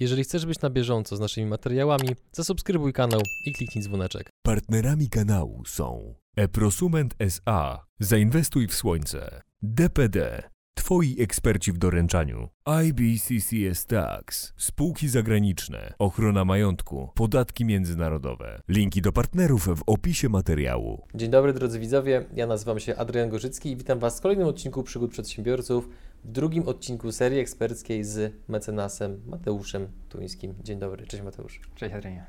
Jeżeli chcesz być na bieżąco z naszymi materiałami, zasubskrybuj kanał i kliknij dzwoneczek. Partnerami kanału są Eprosument SA. Zainwestuj w słońce. DPD. Twoi eksperci w doręczaniu. IBCCS Tax. Spółki zagraniczne. Ochrona majątku. Podatki międzynarodowe. Linki do partnerów w opisie materiału. Dzień dobry drodzy widzowie, ja nazywam się Adrian Gorzycki i witam Was w kolejnym odcinku Przygód Przedsiębiorców, w drugim odcinku serii eksperckiej z mecenasem Mateuszem Tuńskim. Dzień dobry, cześć Mateusz. Cześć Adrianie.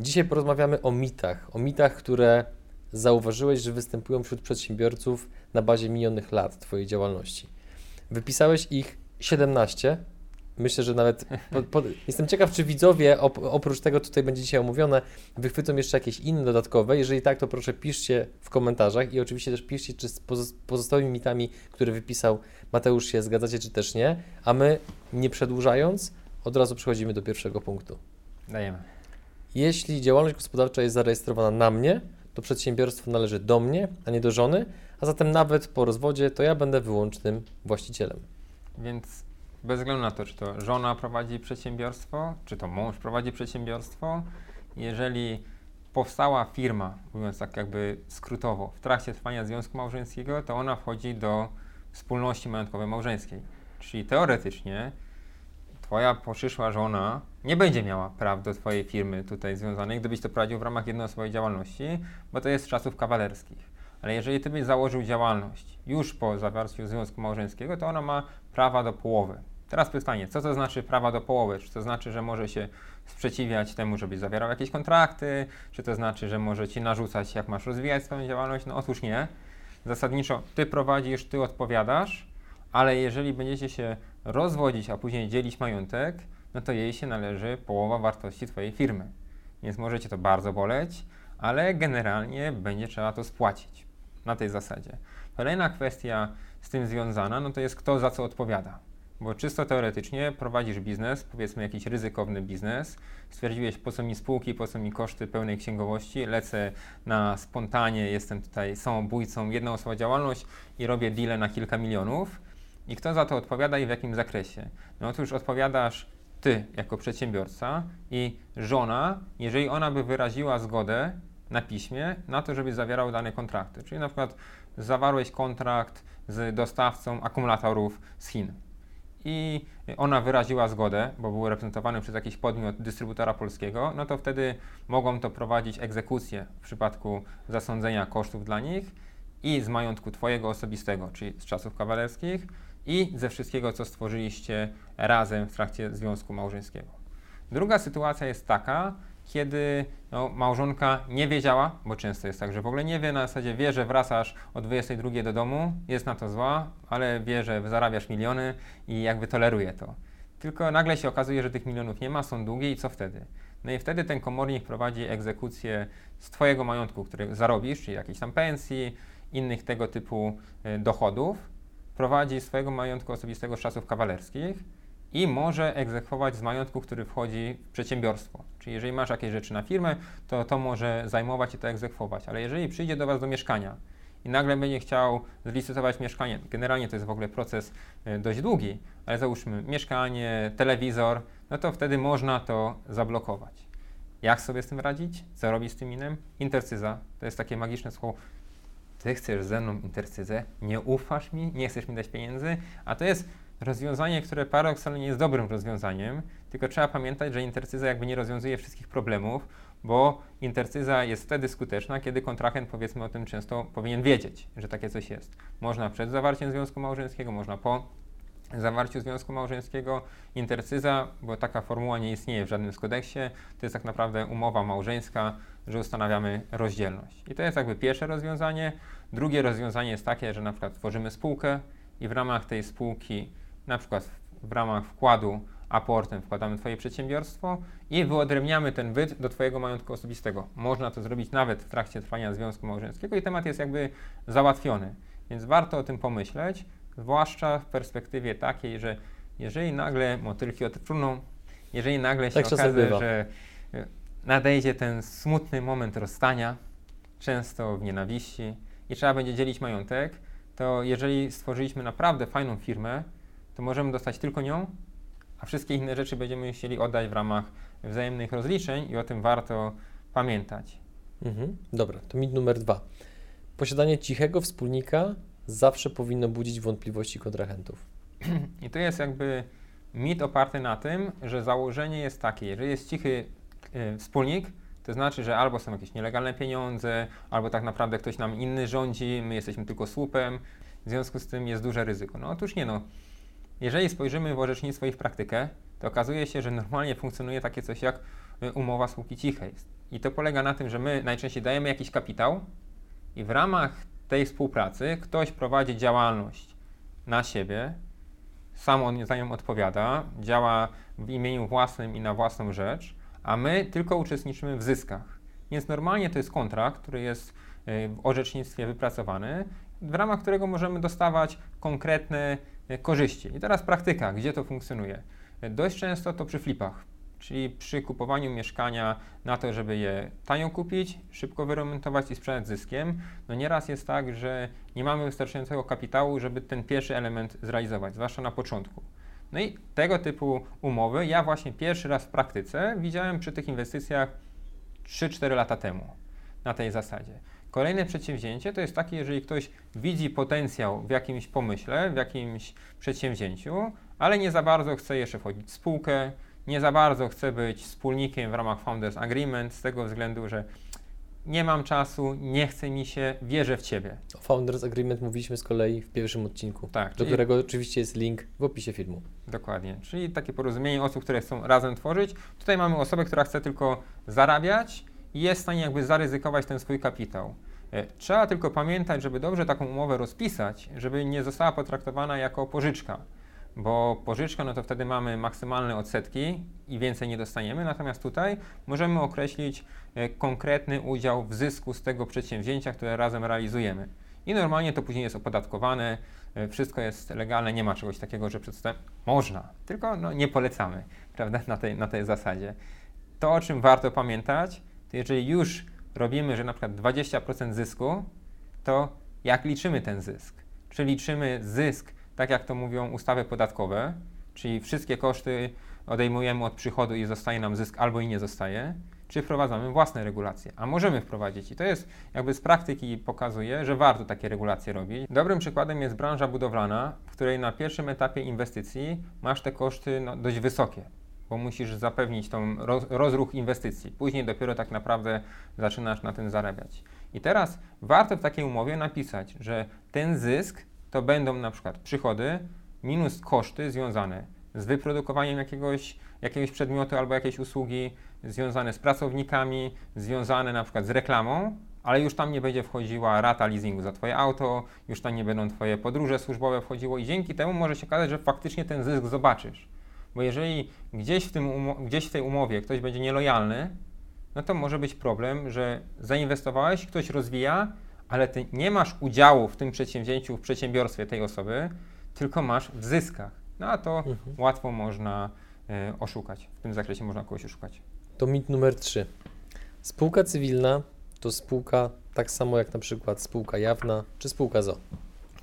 Dzisiaj porozmawiamy o mitach, o mitach, które zauważyłeś, że występują wśród przedsiębiorców na bazie minionych lat Twojej działalności. Wypisałeś ich 17. Myślę, że nawet po, po, jestem ciekaw, czy widzowie op, oprócz tego, co tutaj będzie dzisiaj omówione, wychwycą jeszcze jakieś inne dodatkowe. Jeżeli tak, to proszę piszcie w komentarzach i oczywiście też piszcie, czy z pozo- pozostałymi mitami, które wypisał Mateusz się zgadzacie, czy też nie. A my, nie przedłużając, od razu przechodzimy do pierwszego punktu. Dajemy. Jeśli działalność gospodarcza jest zarejestrowana na mnie, to przedsiębiorstwo należy do mnie, a nie do żony, a zatem nawet po rozwodzie to ja będę wyłącznym właścicielem. Więc bez względu na to, czy to żona prowadzi przedsiębiorstwo, czy to mąż prowadzi przedsiębiorstwo, jeżeli powstała firma, mówiąc tak jakby skrótowo, w trakcie trwania związku małżeńskiego, to ona wchodzi do wspólności majątkowej małżeńskiej. Czyli teoretycznie Twoja przyszła żona nie będzie miała praw do Twojej firmy tutaj związanej, gdybyś to prowadził w ramach jednoosobowej działalności, bo to jest z czasów kawalerskich. Ale jeżeli Ty byś założył działalność już po zawarciu związku małżeńskiego, to ona ma prawa do połowy. Teraz pytanie, co to znaczy prawa do połowy? Czy to znaczy, że może się sprzeciwiać temu, żebyś zawierał jakieś kontrakty? Czy to znaczy, że może Ci narzucać, jak masz rozwijać swoją działalność? No otóż nie. Zasadniczo Ty prowadzisz, Ty odpowiadasz, ale jeżeli będziecie się rozwodzić, a później dzielić majątek, no to jej się należy połowa wartości Twojej firmy. Więc możecie to bardzo boleć, ale generalnie będzie trzeba to spłacić na tej zasadzie. Kolejna kwestia z tym związana, no to jest kto za co odpowiada. Bo czysto teoretycznie prowadzisz biznes, powiedzmy jakiś ryzykowny biznes, stwierdziłeś po co mi spółki, po co mi koszty pełnej księgowości, lecę na spontanie, jestem tutaj samobójcą, jedna osoba działalność i robię deale na kilka milionów. I kto za to odpowiada i w jakim zakresie? No otóż odpowiadasz ty jako przedsiębiorca i żona, jeżeli ona by wyraziła zgodę na piśmie na to, żeby zawierał dane kontrakty. Czyli na przykład zawarłeś kontrakt z dostawcą akumulatorów z Chin i ona wyraziła zgodę, bo był reprezentowany przez jakiś podmiot dystrybutora polskiego, no to wtedy mogą to prowadzić egzekucję w przypadku zasądzenia kosztów dla nich i z majątku Twojego osobistego, czyli z czasów kawalerskich i ze wszystkiego, co stworzyliście razem w trakcie związku małżeńskiego. Druga sytuacja jest taka, kiedy no, małżonka nie wiedziała, bo często jest tak, że w ogóle nie wie, na zasadzie wie, że wracasz o 22 do domu, jest na to zła, ale wie, że zarabiasz miliony i jakby toleruje to. Tylko nagle się okazuje, że tych milionów nie ma, są długie i co wtedy? No i wtedy ten komornik prowadzi egzekucję z Twojego majątku, który zarobisz, czyli jakiejś tam pensji, innych tego typu y, dochodów, prowadzi swojego majątku osobistego z czasów kawalerskich i może egzekwować z majątku, który wchodzi w przedsiębiorstwo. Czyli jeżeli masz jakieś rzeczy na firmę, to to może zajmować i to egzekwować. Ale jeżeli przyjdzie do Was do mieszkania i nagle będzie chciał zlicytować mieszkanie, generalnie to jest w ogóle proces y, dość długi, ale załóżmy mieszkanie, telewizor, no to wtedy można to zablokować. Jak sobie z tym radzić? Co robić z tym innym? Intercyza. To jest takie magiczne słowo. Ty chcesz ze mną intercyzę, nie ufasz mi, nie chcesz mi dać pieniędzy, a to jest rozwiązanie, które paradoksalnie nie jest dobrym rozwiązaniem, tylko trzeba pamiętać, że intercyza jakby nie rozwiązuje wszystkich problemów, bo intercyza jest wtedy skuteczna, kiedy kontrahent powiedzmy o tym często powinien wiedzieć, że takie coś jest. Można przed zawarciem związku małżeńskiego, można po zawarciu związku małżeńskiego. Intercyza, bo taka formuła nie istnieje w żadnym z kodeksie, to jest tak naprawdę umowa małżeńska, że ustanawiamy rozdzielność. I to jest jakby pierwsze rozwiązanie. Drugie rozwiązanie jest takie, że na przykład tworzymy spółkę i w ramach tej spółki na przykład w ramach wkładu aportem wkładamy Twoje przedsiębiorstwo i wyodrębniamy ten byt do Twojego majątku osobistego. Można to zrobić nawet w trakcie trwania związku małżeńskiego i temat jest jakby załatwiony. Więc warto o tym pomyśleć, zwłaszcza w perspektywie takiej, że jeżeli nagle motylki odfruną, jeżeli nagle się Tak okaże, że e, nadejdzie ten smutny moment rozstania, często w nienawiści i trzeba będzie dzielić majątek, to jeżeli stworzyliśmy naprawdę fajną firmę, to możemy dostać tylko nią, a wszystkie inne rzeczy będziemy chcieli oddać w ramach wzajemnych rozliczeń i o tym warto pamiętać. Mhm. Dobra, to mit numer dwa. Posiadanie cichego wspólnika zawsze powinno budzić wątpliwości kontrahentów. I to jest jakby mit oparty na tym, że założenie jest takie, jeżeli jest cichy y, wspólnik, to znaczy, że albo są jakieś nielegalne pieniądze, albo tak naprawdę ktoś nam inny rządzi, my jesteśmy tylko słupem, w związku z tym jest duże ryzyko. No otóż nie no. Jeżeli spojrzymy w orzecznictwo i w praktykę, to okazuje się, że normalnie funkcjonuje takie coś jak y, umowa spółki cichej. I to polega na tym, że my najczęściej dajemy jakiś kapitał i w ramach tej współpracy ktoś prowadzi działalność na siebie, sam on za nią odpowiada, działa w imieniu własnym i na własną rzecz, a my tylko uczestniczymy w zyskach. Więc normalnie to jest kontrakt, który jest y, w orzecznictwie wypracowany, w ramach którego możemy dostawać konkretne y, korzyści. I teraz praktyka, gdzie to funkcjonuje. Dość często to przy flipach, czyli przy kupowaniu mieszkania na to, żeby je tanio kupić, szybko wyremontować i sprzedać zyskiem. No nieraz jest tak, że nie mamy wystarczającego kapitału, żeby ten pierwszy element zrealizować, zwłaszcza na początku. No i tego typu umowy ja właśnie pierwszy raz w praktyce widziałem przy tych inwestycjach 3-4 lata temu na tej zasadzie. Kolejne przedsięwzięcie to jest takie, jeżeli ktoś widzi potencjał w jakimś pomyśle, w jakimś przedsięwzięciu, ale nie za bardzo chce jeszcze wchodzić w spółkę, nie za bardzo chce być wspólnikiem w ramach Founders Agreement z tego względu, że nie mam czasu, nie chce mi się, wierzę w Ciebie. O Founders Agreement mówiliśmy z kolei w pierwszym odcinku, Tak, do którego oczywiście jest link w opisie filmu. Dokładnie, czyli takie porozumienie osób, które chcą razem tworzyć. Tutaj mamy osobę, która chce tylko zarabiać jest w stanie jakby zaryzykować ten swój kapitał. E, Trzeba tylko pamiętać, żeby dobrze taką umowę rozpisać, żeby nie została potraktowana jako pożyczka, bo pożyczka, no to wtedy mamy maksymalne odsetki i więcej nie dostaniemy, natomiast tutaj możemy określić e, konkretny udział w zysku z tego przedsięwzięcia, które razem realizujemy. I normalnie to później jest opodatkowane, e, wszystko jest legalne, nie ma czegoś takiego, że przedstaw... Można, tylko no, nie polecamy, prawda, na tej, na tej zasadzie. To, o czym warto pamiętać, to jeżeli już robimy, że na przykład 20% zysku, to jak liczymy ten zysk? Czy liczymy zysk, tak jak to mówią ustawy podatkowe, czyli wszystkie koszty odejmujemy od przychodu i zostaje nam zysk albo i nie zostaje, czy wprowadzamy własne regulacje? A możemy wprowadzić i to jest jakby z praktyki pokazuje, że warto takie regulacje robić. Dobrym przykładem jest branża budowlana, w której na pierwszym etapie inwestycji masz te koszty no, dość wysokie, bo musisz zapewnić tą roz, rozruch inwestycji. Później dopiero tak naprawdę zaczynasz na tym zarabiać. I teraz warto w takiej umowie napisać, że ten zysk to będą na przykład przychody minus koszty związane z wyprodukowaniem jakiegoś, jakiegoś przedmiotu albo jakiejś usługi, związane z pracownikami, związane na przykład z reklamą, ale już tam nie będzie wchodziła rata leasingu za Twoje auto, już tam nie będą Twoje podróże służbowe wchodziło i dzięki temu może się okazać, że faktycznie ten zysk zobaczysz. Bo jeżeli gdzieś w, tym gdzieś w tej umowie ktoś będzie nielojalny, no to może być problem, że zainwestowałeś, ktoś rozwija, ale ty nie masz udziału w tym przedsięwzięciu, w przedsiębiorstwie tej osoby, tylko masz w zyskach. No a to Mhm. łatwo można e, oszukać. W tym zakresie można kogoś oszukać. To mit numer 3. Spółka cywilna to spółka tak samo jak na przykład spółka jawna czy spółka ZO.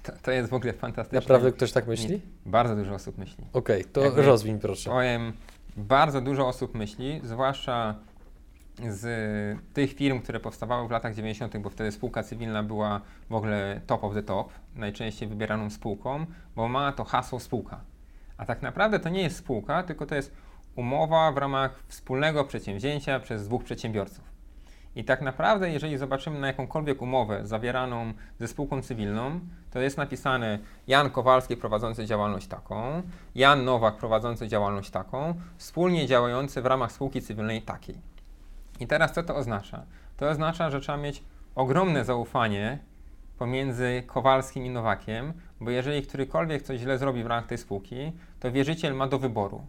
To, to jest w ogóle fantastyczne. Naprawdę ktoś tak myśli? Bardzo dużo osób myśli. Okej, to Jakby- rozwiń proszę. Powiem, bardzo dużo osób myśli, zwłaszcza z tych firm, które powstawały w latach 90., bo wtedy spółka cywilna była w ogóle top of the top, najczęściej wybieraną spółką, bo ma to hasło spółka. A tak naprawdę to nie jest spółka, tylko to jest umowa w ramach wspólnego przedsięwzięcia przez dwóch przedsiębiorców. I tak naprawdę, jeżeli zobaczymy na jakąkolwiek umowę zawieraną ze spółką cywilną, to jest napisane Jan Kowalski prowadzący działalność taką, Jan Nowak prowadzący działalność taką, wspólnie działający w ramach spółki cywilnej takiej. I teraz co to oznacza? To oznacza, że trzeba mieć ogromne zaufanie pomiędzy Kowalskim i Nowakiem, bo jeżeli którykolwiek coś źle zrobi w ramach tej spółki, to wierzyciel ma do wyboru.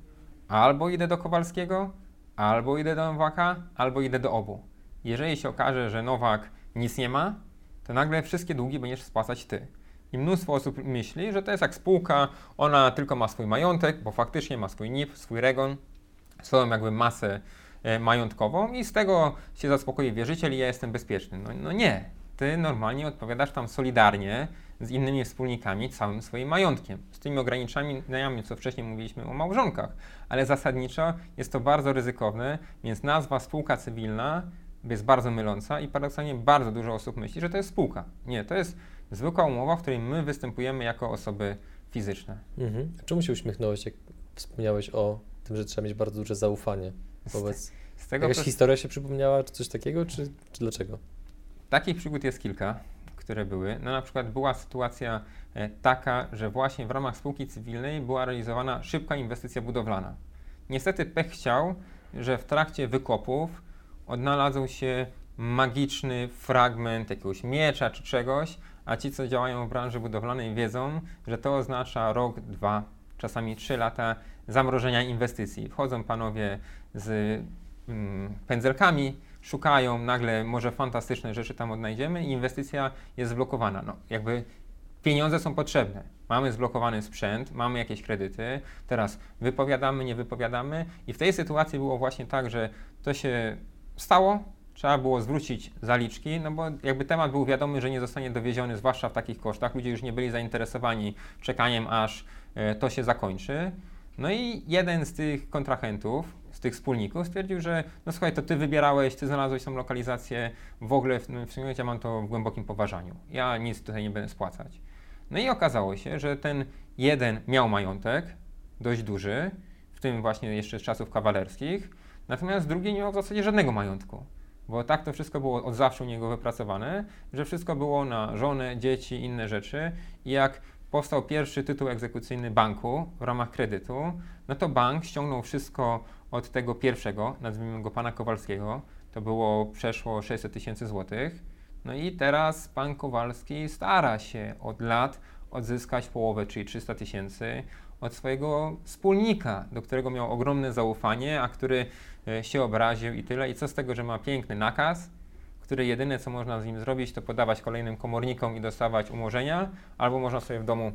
Albo idę do Kowalskiego, albo idę do Nowaka, albo idę do obu. Jeżeli się okaże, że Nowak nic nie ma, to nagle wszystkie długi będziesz spłacać ty. I mnóstwo osób myśli, że to jest jak spółka, ona tylko ma swój majątek, bo faktycznie ma swój NIP, swój REGON, swoją jakby masę e, majątkową i z tego się zaspokoi wierzyciel i ja jestem bezpieczny. No, no nie, ty normalnie odpowiadasz tam solidarnie z innymi wspólnikami całym swoim majątkiem. Z tymi ograniczeniami, co wcześniej mówiliśmy o małżonkach. Ale zasadniczo jest to bardzo ryzykowne, więc nazwa spółka cywilna jest bardzo myląca i paradoksalnie bardzo dużo osób myśli, że to jest spółka. Nie, to jest zwykła umowa, w której my występujemy jako osoby fizyczne. Mhm. Czemu się uśmiechnąłeś, jak wspomniałeś o tym, że trzeba mieć bardzo duże zaufanie wobec... Z tego Jakaś prost- historia się przypomniała, czy coś takiego, czy, czy dlaczego? Takich przygód jest kilka, które były. No na przykład była sytuacja e, taka, że właśnie w ramach spółki cywilnej była realizowana szybka inwestycja budowlana. Niestety pech chciał, że w trakcie wykopów odnalazł się magiczny fragment jakiegoś miecza czy czegoś, a ci, co działają w branży budowlanej wiedzą, że to oznacza rok, dwa, czasami trzy lata zamrożenia inwestycji. Wchodzą panowie z mm, pędzelkami, szukają, nagle może fantastyczne rzeczy tam odnajdziemy i inwestycja jest zblokowana. No, jakby pieniądze są potrzebne. Mamy zblokowany sprzęt, mamy jakieś kredyty, teraz wypowiadamy, nie wypowiadamy i w tej sytuacji było właśnie tak, że to się stało, trzeba było zwrócić zaliczki, no bo jakby temat był wiadomy, że nie zostanie dowieziony, zwłaszcza w takich kosztach, ludzie już nie byli zainteresowani czekaniem, aż e, to się zakończy. No i jeden z tych kontrahentów, z tych wspólników stwierdził, że no słuchaj, to ty wybierałeś, ty znalazłeś tą lokalizację, w ogóle w, tym momencie mam to w głębokim poważaniu. Ja nic tutaj nie będę spłacać. No i okazało się, że ten jeden miał majątek, dość duży, w tym właśnie jeszcze z czasów kawalerskich, natomiast drugi nie miał w zasadzie żadnego majątku. Bo tak to wszystko było od zawsze u niego wypracowane, że wszystko było na żonę, dzieci, inne rzeczy. I jak powstał pierwszy tytuł egzekucyjny banku w ramach kredytu, no to bank ściągnął wszystko od tego pierwszego, nazwijmy go pana Kowalskiego. To było przeszło 600 tysięcy złotych. No i teraz pan Kowalski stara się od lat odzyskać połowę, czyli 300 tysięcy od swojego wspólnika, do którego miał ogromne zaufanie, a który e, się obraził i tyle. I co z tego, że ma piękny nakaz, który jedyne co można z nim zrobić, to podawać kolejnym komornikom i dostawać umorzenia, albo można sobie w domu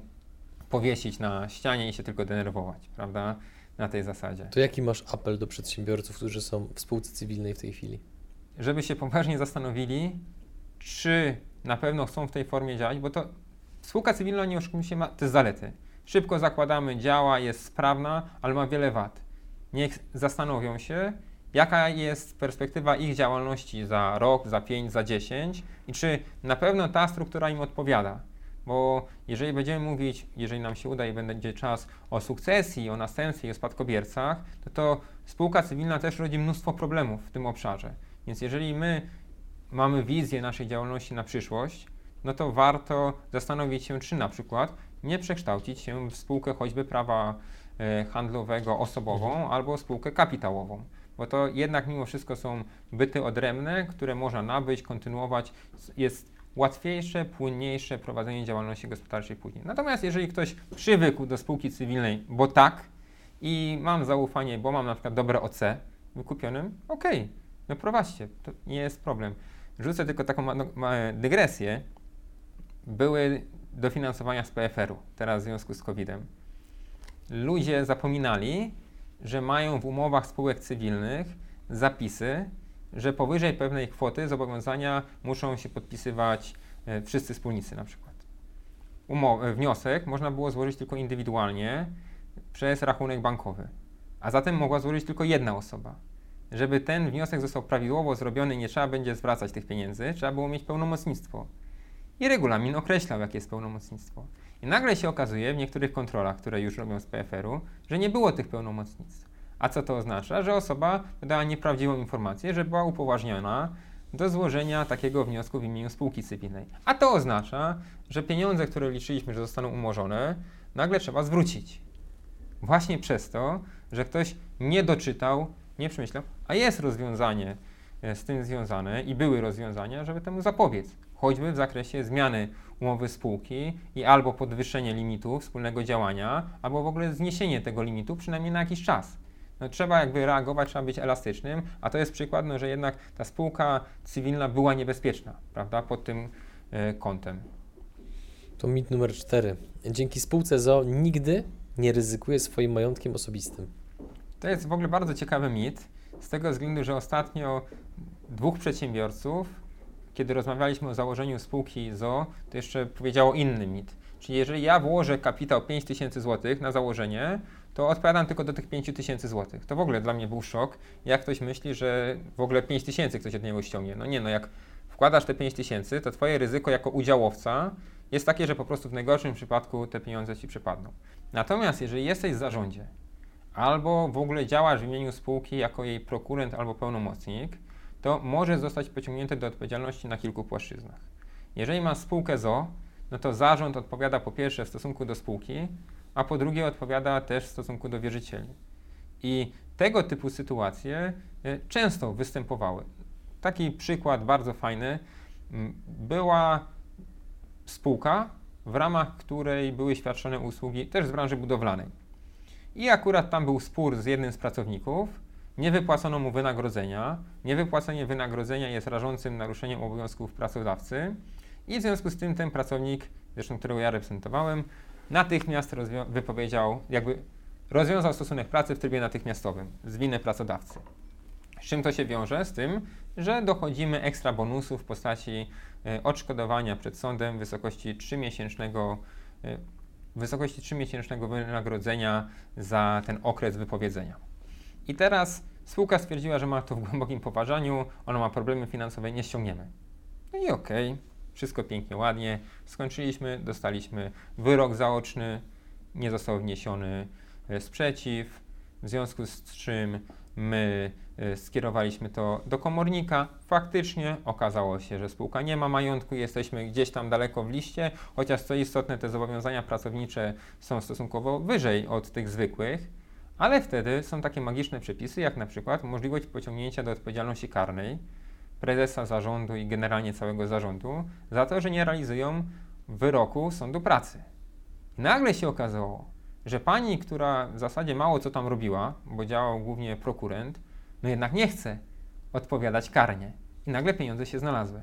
powiesić na ścianie i się tylko denerwować, prawda? Na tej zasadzie. To jaki masz apel do przedsiębiorców, którzy są w spółce cywilnej w tej chwili? Żeby się poważnie zastanowili, czy na pewno chcą w tej formie działać, bo to spółka cywilna, nie oszukujmy się, ma te zalety. Szybko zakładamy, działa, jest sprawna, ale ma wiele wad. Niech zastanowią się, jaka jest perspektywa ich działalności za rok, za 5, za 10 i czy na pewno ta struktura im odpowiada. Bo jeżeli będziemy mówić, jeżeli nam się uda i będzie czas o sukcesji, o następstwie i o spadkobiercach, to to spółka cywilna też rodzi mnóstwo problemów w tym obszarze. Więc jeżeli my mamy wizję naszej działalności na przyszłość, no to warto zastanowić się, czy na przykład nie przekształcić się w spółkę choćby prawa e, handlowego osobową albo spółkę kapitałową. Bo to jednak mimo wszystko są byty odrębne, które można nabyć, kontynuować. Jest łatwiejsze, płynniejsze prowadzenie działalności gospodarczej później. Natomiast jeżeli ktoś przywykł do spółki cywilnej, bo tak, i mam zaufanie, bo mam na przykład dobre OC wykupionym, okej, no prowadźcie, to nie jest problem. Rzucę tylko taką ma- dygresję. Były dofinansowania z PFR-u, teraz w związku z COVID-em. Ludzie zapominali, że mają w umowach spółek cywilnych zapisy, że powyżej pewnej kwoty zobowiązania muszą się podpisywać e, wszyscy wspólnicy na przykład. Umow- e, wniosek można było złożyć tylko indywidualnie przez rachunek bankowy, a zatem mogła złożyć tylko jedna osoba. Żeby ten wniosek został prawidłowo zrobiony, nie trzeba będzie zwracać tych pieniędzy, trzeba było mieć pełnomocnictwo. I regulamin określał, jakie jest pełnomocnictwo. I nagle się okazuje w niektórych kontrolach, które już robią z PFR-u, że nie było tych pełnomocnictw. A co to oznacza? Że osoba dała nieprawdziwą informację, że była upoważniona do złożenia takiego wniosku w imieniu spółki cywilnej. A to oznacza, że pieniądze, które liczyliśmy, że zostaną umorzone, nagle trzeba zwrócić. Właśnie przez to, że ktoś nie doczytał, nie przemyślał, a jest rozwiązanie e, z tym związane i były rozwiązania, żeby temu zapobiec. Choćby w zakresie zmiany umowy spółki i albo podwyższenie limitu wspólnego działania, albo w ogóle zniesienie tego limitu, przynajmniej na jakiś czas. No, trzeba jakby reagować, trzeba być elastycznym, a to jest przykład, no, że jednak ta spółka cywilna była niebezpieczna, prawda, pod tym e, kątem. To mit numer cztery. Dzięki spółce ZO nigdy nie ryzykuje swoim majątkiem osobistym. To jest w ogóle bardzo ciekawy mit, z tego względu, że ostatnio dwóch przedsiębiorców kiedy rozmawialiśmy o założeniu spółki ZO, to jeszcze powiedziało inny mit. Czyli jeżeli ja włożę kapitał 5000 zł na założenie, to odpowiadam tylko do tych 5000 zł. To w ogóle dla mnie był szok, jak ktoś myśli, że w ogóle 5000 ktoś od niego ściągnie. No nie, no jak wkładasz te 5000, to twoje ryzyko jako udziałowca jest takie, że po prostu w najgorszym przypadku te pieniądze ci przypadną. Natomiast jeżeli jesteś w zarządzie, albo w ogóle działasz w imieniu spółki jako jej prokurent albo pełnomocnik, to może zostać pociągnięty do odpowiedzialności na kilku płaszczyznach. Jeżeli masz spółkę ZO, no to zarząd odpowiada po pierwsze w stosunku do spółki, a po drugie odpowiada też w stosunku do wierzycieli. I tego typu sytuacje y, często występowały. Taki przykład bardzo fajny. Była spółka, w ramach której były świadczone usługi też z branży budowlanej. I akurat tam był spór z jednym z pracowników, nie wypłacono mu wynagrodzenia. Niewypłacenie wynagrodzenia jest rażącym naruszeniem obowiązków pracodawcy i w związku z tym ten pracownik, zresztą którego ja reprezentowałem, natychmiast wypowiedział, jakby rozwiązał stosunek pracy w trybie natychmiastowym z winy pracodawcy. Z czym to się wiąże? Z tym, że dochodzimy ekstra bonusu w postaci y, odszkodowania przed sądem w wysokości 3-miesięcznego y, wysokości 3-miesięcznego wynagrodzenia za ten okres wypowiedzenia. I teraz spółka stwierdziła, że ma to w głębokim poważaniu, ona ma problemy finansowe, nie ściągniemy. No i okej, okay, wszystko pięknie, ładnie. Skończyliśmy, dostaliśmy wyrok zaoczny, nie został wniesiony e, sprzeciw, w związku z czym my e, skierowaliśmy to do komornika. Faktycznie okazało się, że spółka nie ma majątku, jesteśmy gdzieś tam daleko w liście, chociaż co istotne, te zobowiązania pracownicze są stosunkowo wyżej od tych zwykłych. Ale wtedy są takie magiczne przepisy, jak na przykład możliwość pociągnięcia do odpowiedzialności karnej prezesa zarządu i generalnie całego zarządu za to, że nie realizują wyroku sądu pracy. Nagle się okazało, że pani, która w zasadzie mało co tam robiła, bo działał głównie prokurent, no jednak nie chce odpowiadać karnie. I nagle pieniądze się znalazły.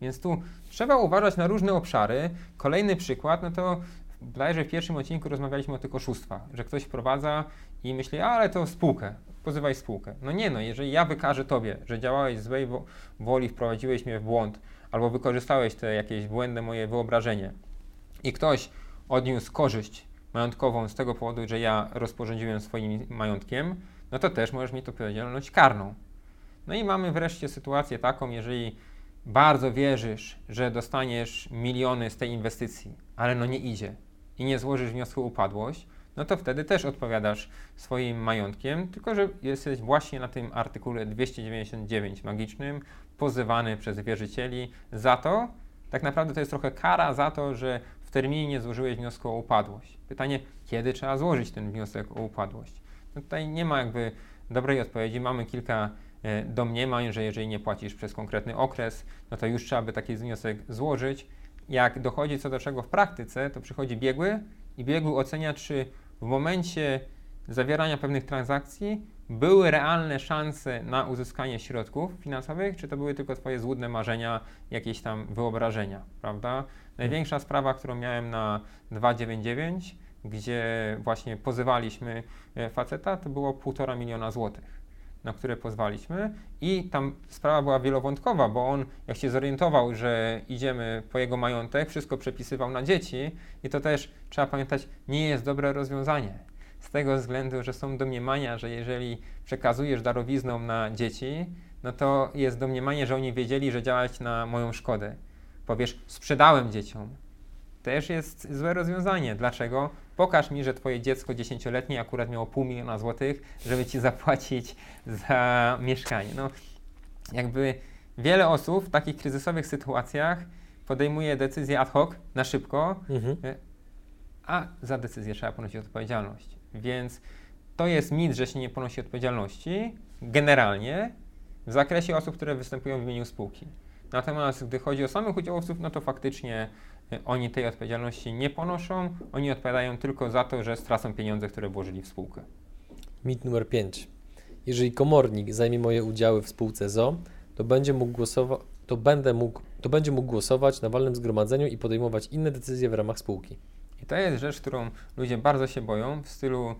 Więc tu trzeba uważać na różne obszary. Kolejny przykład, no to bodajże w pierwszim odcinku rozmawialiśmy o tych oszustwach, że ktoś wprowadza i myśli, ale to spółkę, pozywaj spółkę. No nie no, jeżeli ja wykażę tobie, że działałeś z złej woli, wprowadziłeś mnie w błąd, albo wykorzystałeś te jakieś błędne moje wyobrażenie i ktoś odniósł korzyść majątkową z tego powodu, że ja rozporządziłem swoim majątkiem, no to też możesz mieć odpowiedzialność karną. No i mamy wreszcie sytuację taką, jeżeli bardzo wierzysz, że dostaniesz miliony z tej inwestycji, ale no nie idzie i nie złożysz wniosku upadłość, no to wtedy też odpowiadasz swoim majątkiem, tylko że jesteś właśnie na tym artykule 299 magicznym, pozywany przez wierzycieli za to, tak naprawdę to jest trochę kara za to, że w terminie nie złożyłeś wniosku o upadłość. Pytanie, kiedy trzeba złożyć ten wniosek o upadłość? No tutaj nie ma jakby dobrej odpowiedzi. Mamy kilka e, domniemań, że jeżeli nie płacisz przez konkretny okres, no to już trzeba by taki wniosek złożyć. Jak dochodzi co do czego w praktyce, to przychodzi biegły i biegły ocenia, czy w momencie zawierania pewnych transakcji były realne szanse na uzyskanie środków finansowych, czy to były tylko Twoje złudne marzenia, jakieś tam wyobrażenia, prawda? Największa sprawa, którą miałem na 299, gdzie właśnie pozywaliśmy e, faceta, to było 1,5 miliona złotych, na które pozwaliśmy i tam sprawa była wielowątkowa, bo on jak się zorientował, że idziemy po jego majątek, wszystko przepisywał na dzieci i to też trzeba pamiętać, nie jest dobre rozwiązanie. Z tego względu, że są domniemania, że jeżeli przekazujesz darowizną na dzieci, no to jest domniemanie, że oni wiedzieli, że działać na moją szkodę. Powiesz, sprzedałem dzieciom. Też jest złe rozwiązanie. Dlaczego? Pokaż mi, że twoje dziecko dziesięcioletnie akurat miało pół miliona złotych, żeby ci zapłacić za mieszkanie. No, jakby wiele osób w takich kryzysowych sytuacjach podejmuje decyzję ad hoc, na szybko, mhm. a za decyzję trzeba ponosić odpowiedzialność. Więc to jest mit, że się nie ponosi odpowiedzialności generalnie w zakresie osób, które występują w imieniu spółki. Natomiast gdy chodzi o samych udziałowców, no to faktycznie oni tej odpowiedzialności nie ponoszą, oni odpowiadają tylko za to, że stracą pieniądze, które włożyli w spółkę. Mit numer 5. Jeżeli komornik zajmie moje udziały w spółce ZO, to będzie mógł głosować, to, będę mógł, to będzie mógł głosować na walnym zgromadzeniu i podejmować inne decyzje w ramach spółki. I to jest rzecz, którą ludzie bardzo się boją, w stylu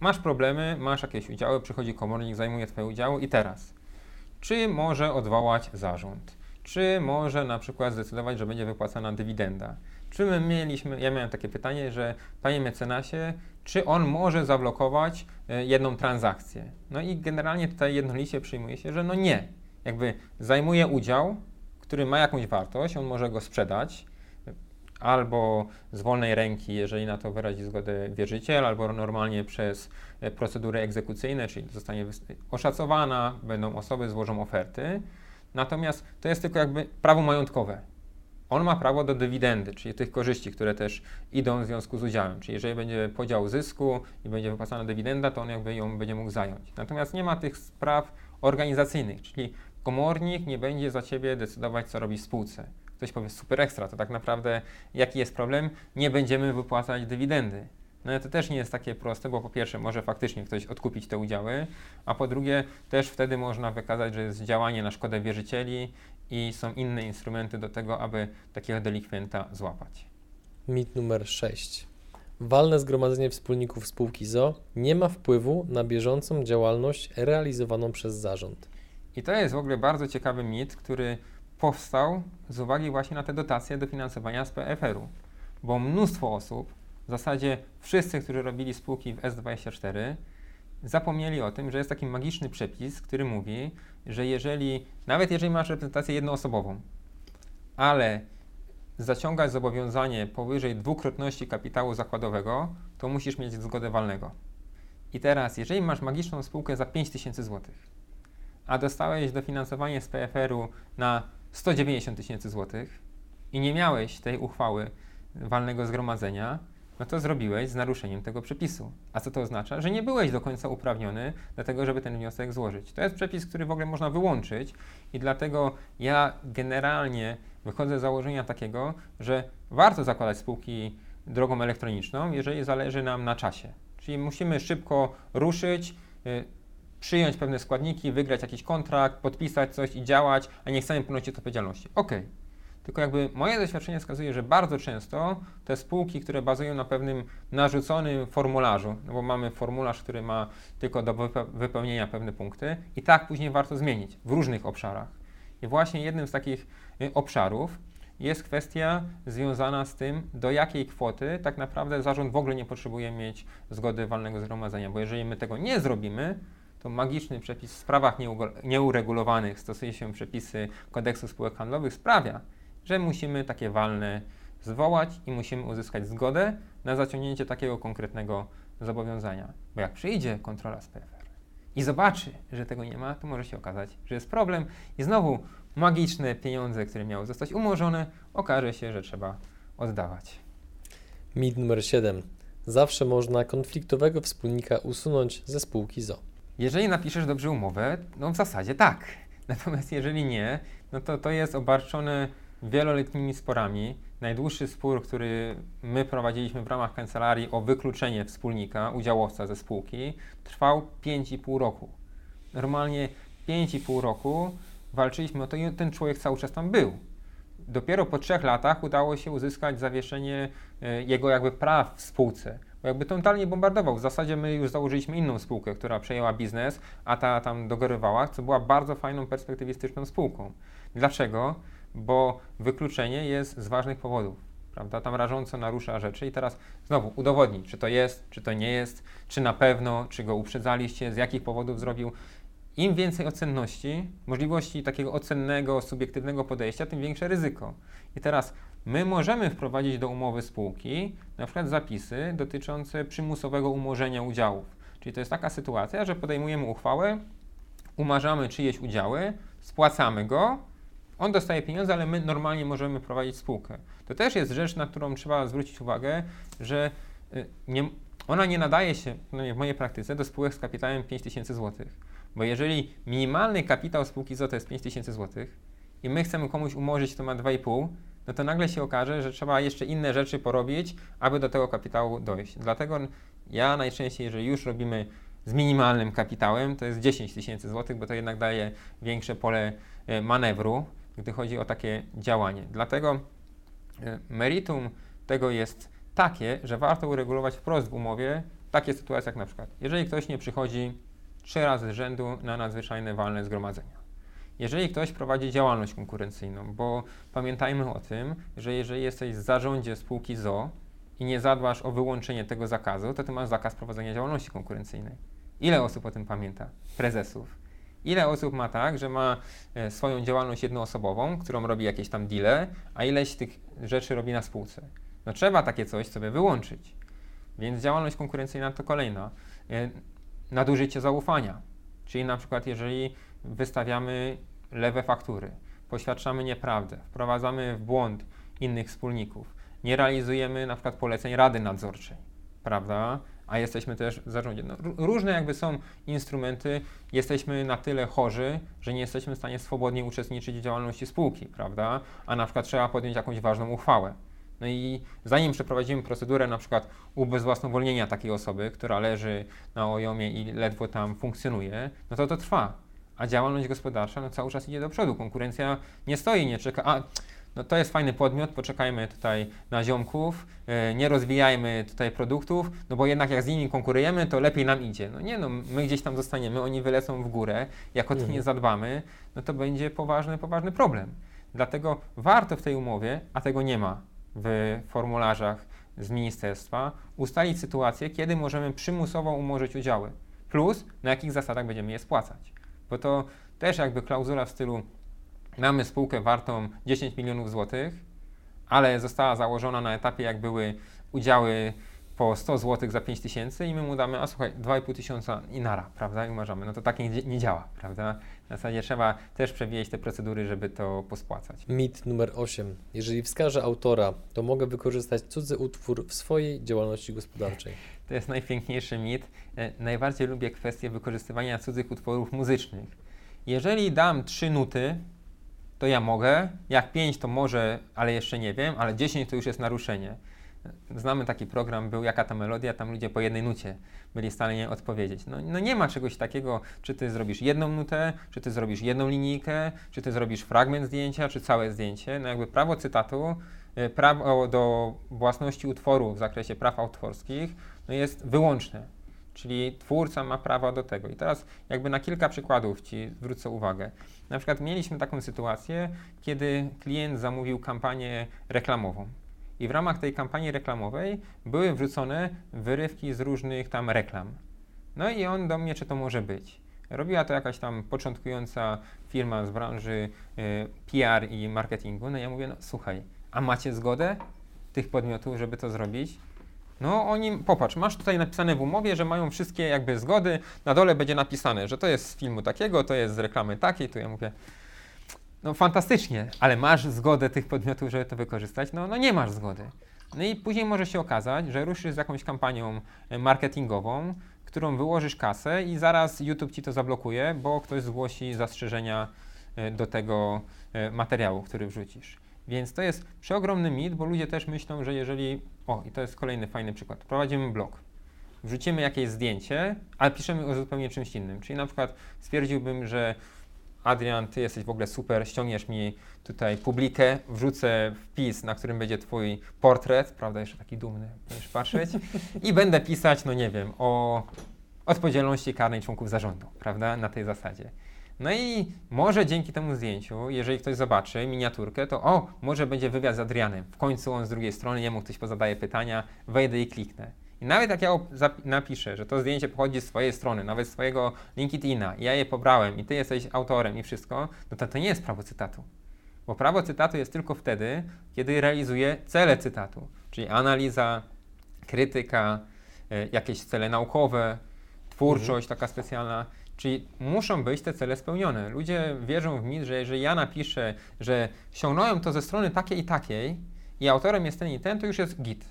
masz problemy, masz jakieś udziały, przychodzi komornik, zajmuje Twoje udziały i teraz, czy może odwołać zarząd? Czy może na przykład zdecydować, że będzie wypłacana dywidenda. Czy my mieliśmy, ja miałem takie pytanie, że panie mecenasie, czy on może zablokować e, jedną transakcję? No i generalnie tutaj jednolicie przyjmuje się, że no nie. Jakby zajmuje udział, który ma jakąś wartość, on może go sprzedać, albo z wolnej ręki, jeżeli na to wyrazi zgodę wierzyciel, albo normalnie przez e, procedury egzekucyjne, czyli zostanie oszacowana, będą osoby, złożą oferty. Natomiast to jest tylko jakby prawo majątkowe. On ma prawo do dywidendy, czyli tych korzyści, które też idą w związku z udziałem. Czyli jeżeli będzie podział zysku i będzie wypłacana dywidenda, to on jakby ją będzie mógł zająć. Natomiast nie ma tych spraw organizacyjnych, czyli komornik nie będzie za ciebie decydować, co robi w spółce ktoś powie super ekstra, to tak naprawdę jaki jest problem? Nie będziemy wypłacać dywidendy. No to też nie jest takie proste, bo po pierwsze może faktycznie ktoś odkupić te udziały, a po drugie też wtedy można wykazać, że jest działanie na szkodę wierzycieli i są inne instrumenty do tego, aby takiego delikwenta złapać. Mit numer 6. Walne zgromadzenie wspólników spółki ZO nie ma wpływu na bieżącą działalność realizowaną przez zarząd. I to jest w ogóle bardzo ciekawy mit, który powstał z uwagi właśnie na te dotacje dofinansowania z PFR-u, bo mnóstwo osób, w zasadzie wszyscy, którzy robili spółki w S24, zapomnieli o tym, że jest taki magiczny przepis, który mówi, że jeżeli, nawet jeżeli masz reprezentację jednoosobową, ale zaciągać zobowiązanie powyżej dwukrotności kapitału zakładowego, to musisz mieć zgodę walnego. I teraz, jeżeli masz magiczną spółkę za 5000 zł, a dostałeś dofinansowanie z PFR-u na 190 tysięcy złotych i nie miałeś tej uchwały walnego zgromadzenia, no to zrobiłeś z naruszeniem tego przepisu. A co to oznacza? Że nie byłeś do końca uprawniony do tego, żeby ten wniosek złożyć. To jest przepis, który w ogóle można wyłączyć i dlatego ja generalnie wychodzę z założenia takiego, że warto zakładać spółki drogą elektroniczną, jeżeli zależy nam na czasie. Czyli musimy szybko ruszyć, y, przyjąć pewne składniki, wygrać jakiś kontrakt, podpisać coś i działać, a nie chcemy ponosić odpowiedzialności. Ok. Tylko jakby moje doświadczenie wskazuje, że bardzo często te spółki, które bazują na pewnym narzuconym formularzu, no bo mamy formularz, który ma tylko do wypełnienia pewne punkty, i tak później warto zmienić w różnych obszarach. I właśnie jednym z takich y, obszarów jest kwestia związana z tym, do jakiej kwoty tak naprawdę zarząd w ogóle nie potrzebuje mieć zgody walnego zgromadzenia, bo jeżeli my tego nie zrobimy, to magiczny przepis w sprawach nieuregulowanych, stosuje się przepisy kodeksu spółek handlowych, sprawia, że musimy takie walne zwołać i musimy uzyskać zgodę na zaciągnięcie takiego konkretnego zobowiązania. Bo jak przyjdzie kontrola z PFR i zobaczy, że tego nie ma, to może się okazać, że jest problem i znowu magiczne pieniądze, które miały zostać umorzone, okaże się, że trzeba oddawać. Mit numer 7. Zawsze można konfliktowego wspólnika usunąć ze spółki ZO. Jeżeli napiszesz dobrze umowę, no w zasadzie tak. Natomiast jeżeli nie, no to to jest obarczone wieloletnimi sporami. Najdłuższy spór, który my prowadziliśmy w ramach kancelarii o wykluczenie wspólnika, udziałowca ze spółki, trwał 5,5 roku. Normalnie 5,5 roku walczyliśmy o to i ten człowiek cały czas tam był. Dopiero po trzech latach udało się uzyskać zawieszenie e, jego jakby praw w spółce. Bo jakby totalnie bombardował. W zasadzie my już założyliśmy inną spółkę, która przejęła biznes, a ta tam dogorywała, co była bardzo fajną, perspektywistyczną spółką. Dlaczego? Bo wykluczenie jest z ważnych powodów. Prawda? Tam rażąco narusza rzeczy i teraz znowu udowodnić, czy to jest, czy to nie jest, czy na pewno, czy go uprzedzaliście, z jakich powodów zrobił. Im więcej ocenności, możliwości takiego ocennego, subiektywnego podejścia, tym większe ryzyko. I teraz my możemy wprowadzić do umowy spółki na przykład zapisy dotyczące przymusowego umorzenia udziałów. Czyli to jest taka sytuacja, że podejmujemy uchwałę, umarzamy czyjeś udziały, spłacamy go, on dostaje pieniądze, ale my normalnie możemy prowadzić spółkę. To też jest rzecz, na którą trzeba zwrócić uwagę, że y, nie, ona nie nadaje się, w mojej praktyce, do spółek z kapitałem 5000 zł. Bo jeżeli minimalny kapitał spółki ZO to jest 5000 zł i my chcemy komuś umorzyć, to ma 2,5, no to nagle się okaże, że trzeba jeszcze inne rzeczy porobić, aby do tego kapitału dojść. Dlatego ja najczęściej, jeżeli już robimy z minimalnym kapitałem, to jest 10 tysięcy złotych, bo to jednak daje większe pole e, manewru, gdy chodzi o takie działanie. Dlatego e, meritum tego jest takie, że warto uregulować wprost w umowie takie sytuacje jak na przykład, jeżeli ktoś nie przychodzi trzy razy z rzędu na nadzwyczajne walne zgromadzenia. jeżeli ktoś prowadzi działalność konkurencyjną, bo pamiętajmy o tym, że jeżeli jesteś w zarządzie spółki ZO i nie zadbasz o wyłączenie tego zakazu, to ty masz zakaz prowadzenia działalności konkurencyjnej. Ile osób o tym pamięta? Prezesów. Ile osób ma tak, że ma e, swoją działalność jednoosobową, którą robi jakieś tam deale, a ileś tych rzeczy robi na spółce? No trzeba takie coś sobie wyłączyć. Więc działalność konkurencyjna to kolejna. E, nadużycie zaufania. Czyli na przykład jeżeli wystawiamy lewe faktury, poświadczamy nieprawdę, wprowadzamy w błąd innych wspólników, nie realizujemy na przykład poleceń Rady Nadzorczej, prawda? A jesteśmy też w zarządzie. No, różne jakby są instrumenty, jesteśmy na tyle chorzy, że nie jesteśmy w stanie swobodnie uczestniczyć w działalności spółki, prawda? A na przykład trzeba podjąć jakąś ważną uchwałę. No i zanim przeprowadzimy procedurę na przykład ubezwłasnowolnienia takiej osoby, która leży na ojomie i ledwo tam funkcjonuje, no to to trwa. A działalność gospodarcza no cały czas idzie do przodu. Konkurencja nie stoi, nie czeka. A no to jest fajny podmiot, poczekajmy tutaj na ziomków, yy, nie rozwijajmy tutaj produktów, no bo jednak jak z nimi konkurujemy, to lepiej nam idzie. No nie no, my gdzieś tam zostaniemy, oni wylecą w górę, jak o to mhm. nie zadbamy, no to będzie poważny, poważny problem. Dlatego warto w tej umowie, a tego nie ma w formularzach z ministerstwa, ustalić sytuację, kiedy możemy przymusowo umorzyć udziały, plus na jakich zasadach będziemy je spłacać. Bo to też jakby klauzula w stylu mamy spółkę wartą 10 milionów złotych, ale została założona na etapie, jak były udziały po 100 zł za 5 tysięcy i my mu damy, a słuchaj, 2,5 tysiąca i nara, prawda, i umarzamy. No to tak nie, nie działa, prawda? W zasadzie trzeba też przewijać te procedury, żeby to pospłacać. Mit numer 8. Jeżeli wskażę autora, to mogę wykorzystać cudzy utwór w swojej działalności gospodarczej. To jest najpiękniejszy mit. E, najbardziej lubię kwestię wykorzystywania cudzych utworów muzycznych. Jeżeli dam trzy nuty, to ja mogę, jak pięć to może, ale jeszcze nie wiem, ale dziesięć to już jest naruszenie. Znamy taki program, był Jaka ta melodia, tam ludzie po jednej nucie byli w stanie odpowiedzieć. No, no, nie ma czegoś takiego, czy ty zrobisz jedną nutę, czy ty zrobisz jedną linijkę, czy ty zrobisz fragment zdjęcia, czy całe zdjęcie. No jakby prawo cytatu, e, prawo do własności utworu w zakresie praw autorskich no jest wyłączne. Czyli twórca ma prawo do tego. I teraz jakby na kilka przykładów Ci zwrócę uwagę. Na przykład mieliśmy taką sytuację, kiedy klient zamówił kampanię reklamową. I w ramach tej kampanii reklamowej były wrzucone wyrywki z różnych tam reklam. No i on do mnie, czy to może być. Robiła to jakaś tam początkująca firma z branży y, PR i marketingu. No i ja mówię, no słuchaj, a macie zgodę tych podmiotów, żeby to zrobić? No oni, popatrz, masz tutaj napisane w umowie, że mają wszystkie jakby zgody, na dole będzie napisane, że to jest z filmu takiego, to jest z reklamy takiej, to ja mówię, no fantastycznie, ale masz zgodę tych podmiotów, żeby to wykorzystać? No, no nie masz zgody. No i później może się okazać, że ruszysz z jakąś kampanią e, marketingową, którą wyłożysz kasę i zaraz YouTube ci to zablokuje, bo ktoś zgłosi zastrzeżenia e, do tego e, materiału, który wrzucisz. Więc to jest przeogromny mit, bo ludzie też myślą, że jeżeli. O, i to jest kolejny fajny przykład. Prowadzimy blog, wrzucimy jakieś zdjęcie, ale piszemy o zupełnie czymś innym. Czyli na przykład stwierdziłbym, że Adrian, ty jesteś w ogóle super, ściągniesz mi tutaj publikę, wrzucę wpis, na którym będzie twój portret, prawda, jeszcze taki dumny, będziesz patrzeć, i będę pisać, no nie wiem, o odpowiedzialności karnej członków zarządu, prawda, na tej zasadzie. No i może dzięki temu zdjęciu, jeżeli ktoś zobaczy miniaturkę, to o, może będzie wywiad z Adrianem. W końcu on z drugiej strony, jemu ktoś pozadaje pytania, wejdę i kliknę. I nawet jak ja napiszę, że to zdjęcie pochodzi z swojej strony, nawet z swojego LinkedIna, i ja je pobrałem i ty jesteś autorem i wszystko, no to to nie jest prawo cytatu. Bo prawo cytatu jest tylko wtedy, kiedy realizuje cele cytatu, czyli analiza, krytyka, y, jakieś cele naukowe, twórczość mhm. taka specjalna. Czyli muszą być te cele spełnione. Ludzie wierzą w mit, że jeżeli ja napiszę, że ściągnąłem to ze strony takiej i takiej i autorem jest ten i ten, to już jest git.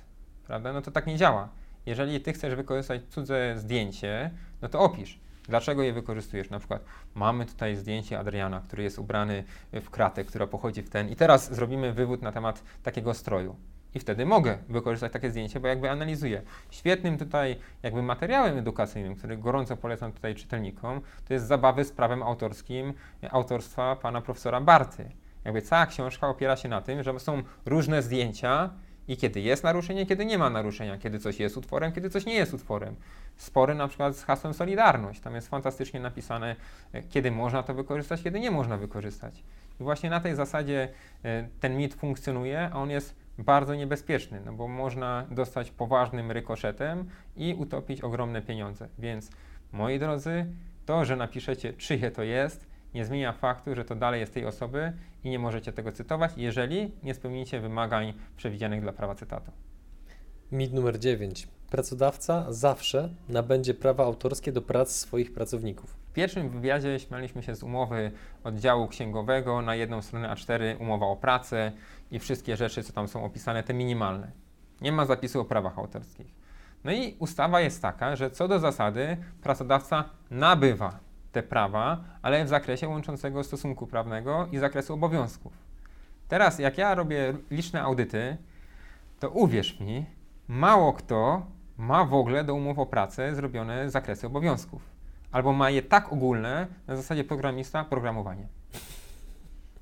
Prawda? No to tak nie działa. Jeżeli ty chcesz wykorzystać cudze zdjęcie, no to opisz. Dlaczego je wykorzystujesz? Na przykład mamy tutaj zdjęcie Adriana, który jest ubrany w kratę, która pochodzi w ten i teraz zrobimy wywód na temat takiego stroju. I wtedy mogę wykorzystać takie zdjęcie, bo jakby analizuję. Świetnym tutaj jakby materiałem edukacyjnym, który gorąco polecam tutaj czytelnikom, to jest zabawy z prawem autorskim autorstwa pana profesora Barty. Jakby cała książka opiera się na tym, że są różne zdjęcia i kiedy jest naruszenie, kiedy nie ma naruszenia, kiedy coś jest utworem, kiedy coś nie jest utworem. Spory na przykład z hasłem Solidarność. Tam jest fantastycznie napisane, e, kiedy można to wykorzystać, kiedy nie można wykorzystać. I właśnie na tej zasadzie e, ten mit funkcjonuje, a on jest bardzo niebezpieczny, no bo można dostać poważnym rykoszetem i utopić ogromne pieniądze. Więc moi drodzy, to, że napiszecie czyje to jest, nie zmienia faktu, że to dalej jest tej osoby i nie możecie tego cytować, jeżeli nie spełnicie wymagań przewidzianych dla prawa cytatu. Mit numer 9. Pracodawca zawsze nabędzie prawa autorskie do prac swoich pracowników. W pierwszym wywiadzie śmialiśmy się z umowy oddziału księgowego na jedną stronę A4, umowa o pracę i wszystkie rzeczy, co tam są opisane, te minimalne. Nie ma zapisu o prawach autorskich. No i ustawa jest taka, że co do zasady pracodawca nabywa te prawa, ale w zakresie łączącego stosunku prawnego i zakresu obowiązków. Teraz, jak ja robię liczne audyty, to uwierz mi, mało kto ma w ogóle do umów o pracę zrobione zakresy obowiązków. Albo ma je tak ogólne, na zasadzie programista, programowanie.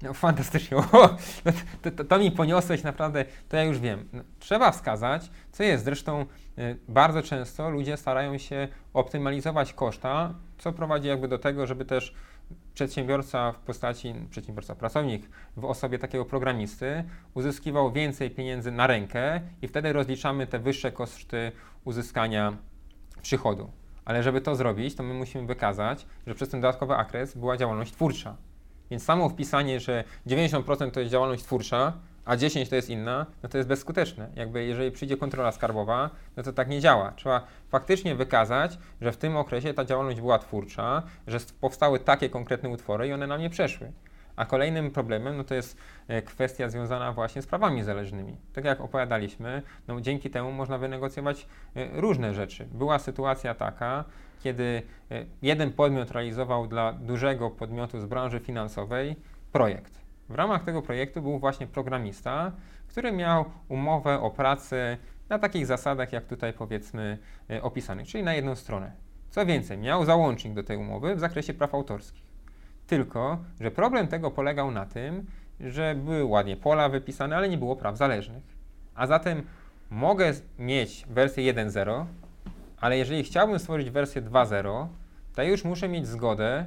No, fantastycznie. O, to, to, to, mi poniosłeś naprawdę, to ja już wiem. No, trzeba wskazać, co jest. Zresztą y, bardzo często ludzie starają się optymalizować koszta, co prowadzi jakby do tego, żeby też przedsiębiorca w postaci, przedsiębiorca, pracownik w osobie takiego programisty uzyskiwał więcej pieniędzy na rękę i wtedy rozliczamy te wyższe koszty uzyskania przychodu. Ale żeby to zrobić, to my musimy wykazać, że przez ten dodatkowy okres była działalność twórcza. Więc samo wpisanie, że 90% to jest działalność twórcza, a 10 to jest inna, no to jest bezskuteczne. Jakby jeżeli przyjdzie kontrola skarbowa, no to tak nie działa. Trzeba faktycznie wykazać, że w tym okresie ta działalność była twórcza, że powstały takie konkretne utwory i one nam nie przeszły. A kolejnym problemem no to jest e, kwestia związana właśnie z prawami zależnymi. Tak jak opowiadaliśmy, no dzięki temu można wynegocjować e, różne rzeczy. Była sytuacja taka, kiedy e, jeden podmiot realizował dla dużego podmiotu z branży finansowej projekt. W ramach tego projektu był właśnie programista, który miał umowę o pracę na takich zasadach, jak tutaj powiedzmy opisanych, czyli na jedną stronę. Co więcej, miał załącznik do tej umowy w zakresie praw autorskich. Tylko, że problem tego polegał na tym, że były ładnie pola wypisane, ale nie było praw zależnych. A zatem mogę mieć wersję 1.0, ale jeżeli chciałbym stworzyć wersję 2.0, to już muszę mieć zgodę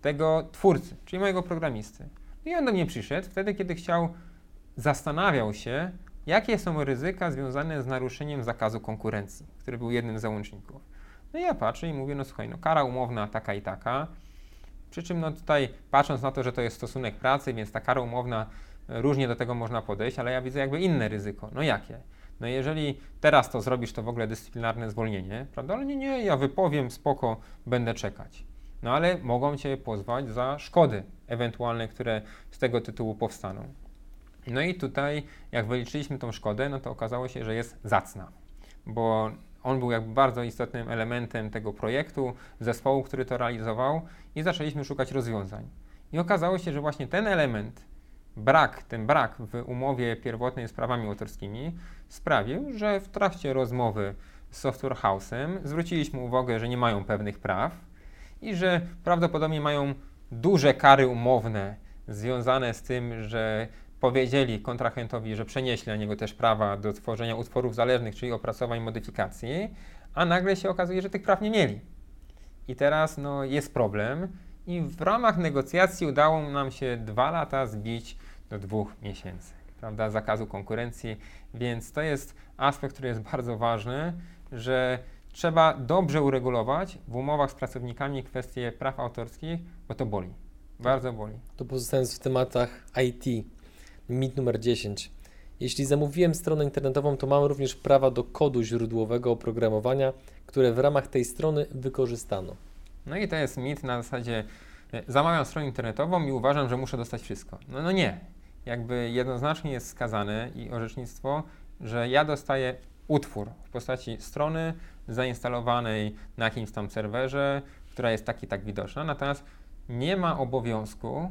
tego twórcy, czyli mojego programisty. I on do mnie przyszedł wtedy, kiedy chciał, zastanawiał się, jakie są ryzyka związane z naruszeniem zakazu konkurencji, który był jednym z załączników. No i ja patrzę i mówię, no słuchaj, no kara umowna taka i taka, przy czym no tutaj patrząc na to, że to jest stosunek pracy, więc ta kara umowna e, różnie do tego można podejść, ale ja widzę jakby inne ryzyko. No jakie? No jeżeli teraz to zrobisz, to w ogóle dyscyplinarne zwolnienie, prawda? Ale nie, nie, ja wypowiem, spoko, będę czekać. No ale mogą Cię pozwać za szkody ewentualne, które z tego tytułu powstaną. No i tutaj, jak wyliczyliśmy tą szkodę, no to okazało się, że jest zacna, bo on był jakby bardzo istotnym elementem tego projektu, zespołu, który to realizował i zaczęliśmy szukać rozwiązań. I okazało się, że właśnie ten element, brak, ten brak w umowie pierwotnej z prawami autorskimi sprawił, że w trakcie rozmowy z Software House'em zwróciliśmy uwagę, że nie mają pewnych praw i że prawdopodobnie mają duże kary umowne związane z tym, że powiedzieli kontrahentowi, że przenieśli na niego też prawa do tworzenia utworów zależnych, czyli opracowań modyfikacji, a nagle się okazuje, że tych praw nie mieli. I teraz no, jest problem i w ramach negocjacji udało nam się dwa lata zbić do dwóch miesięcy, prawda, zakazu konkurencji, więc to jest aspekt, który jest bardzo ważny, że trzeba dobrze uregulować w umowach z pracownikami kwestie praw autorskich, bo to boli, bardzo boli. To pozostając w tematach IT, Mit numer 10. Jeśli zamówiłem stronę internetową, to mam również prawa do kodu źródłowego oprogramowania, które w ramach tej strony wykorzystano. No i to jest mit na zasadzie e, zamawiam stronę internetową i uważam, że muszę dostać wszystko. No, no nie. Jakby jednoznacznie jest skazane i orzecznictwo, że ja dostaję utwór w postaci strony zainstalowanej na jakimś tam serwerze, która jest tak i tak widoczna, natomiast nie ma obowiązku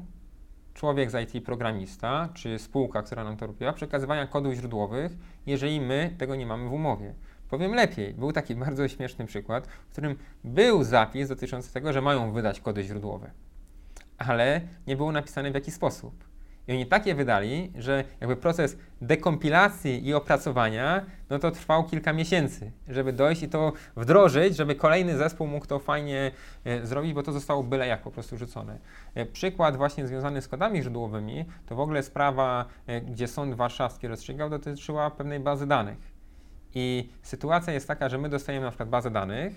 człowiek z IT programista, czy spółka, która nam to robiła, przekazywania kodów źródłowych, jeżeli my tego nie mamy w umowie. Powiem lepiej, był taki bardzo śmieszny przykład, w którym był zapis dotyczący tego, że mają wydać kody źródłowe, ale nie było napisane w jaki sposób. I oni takie wydali, że jakby proces dekompilacji i opracowania, no to trwał kilka miesięcy, żeby dojść i to wdrożyć, żeby kolejny zespół mógł to fajnie e, zrobić, bo to zostało byle jak po prostu rzucone. E, przykład właśnie związany z kodami źródłowymi, to w ogóle sprawa, e, gdzie Sąd Warszawski rozstrzygał, dotyczyła pewnej bazy danych. I sytuacja jest taka, że my dostajemy na przykład bazę danych,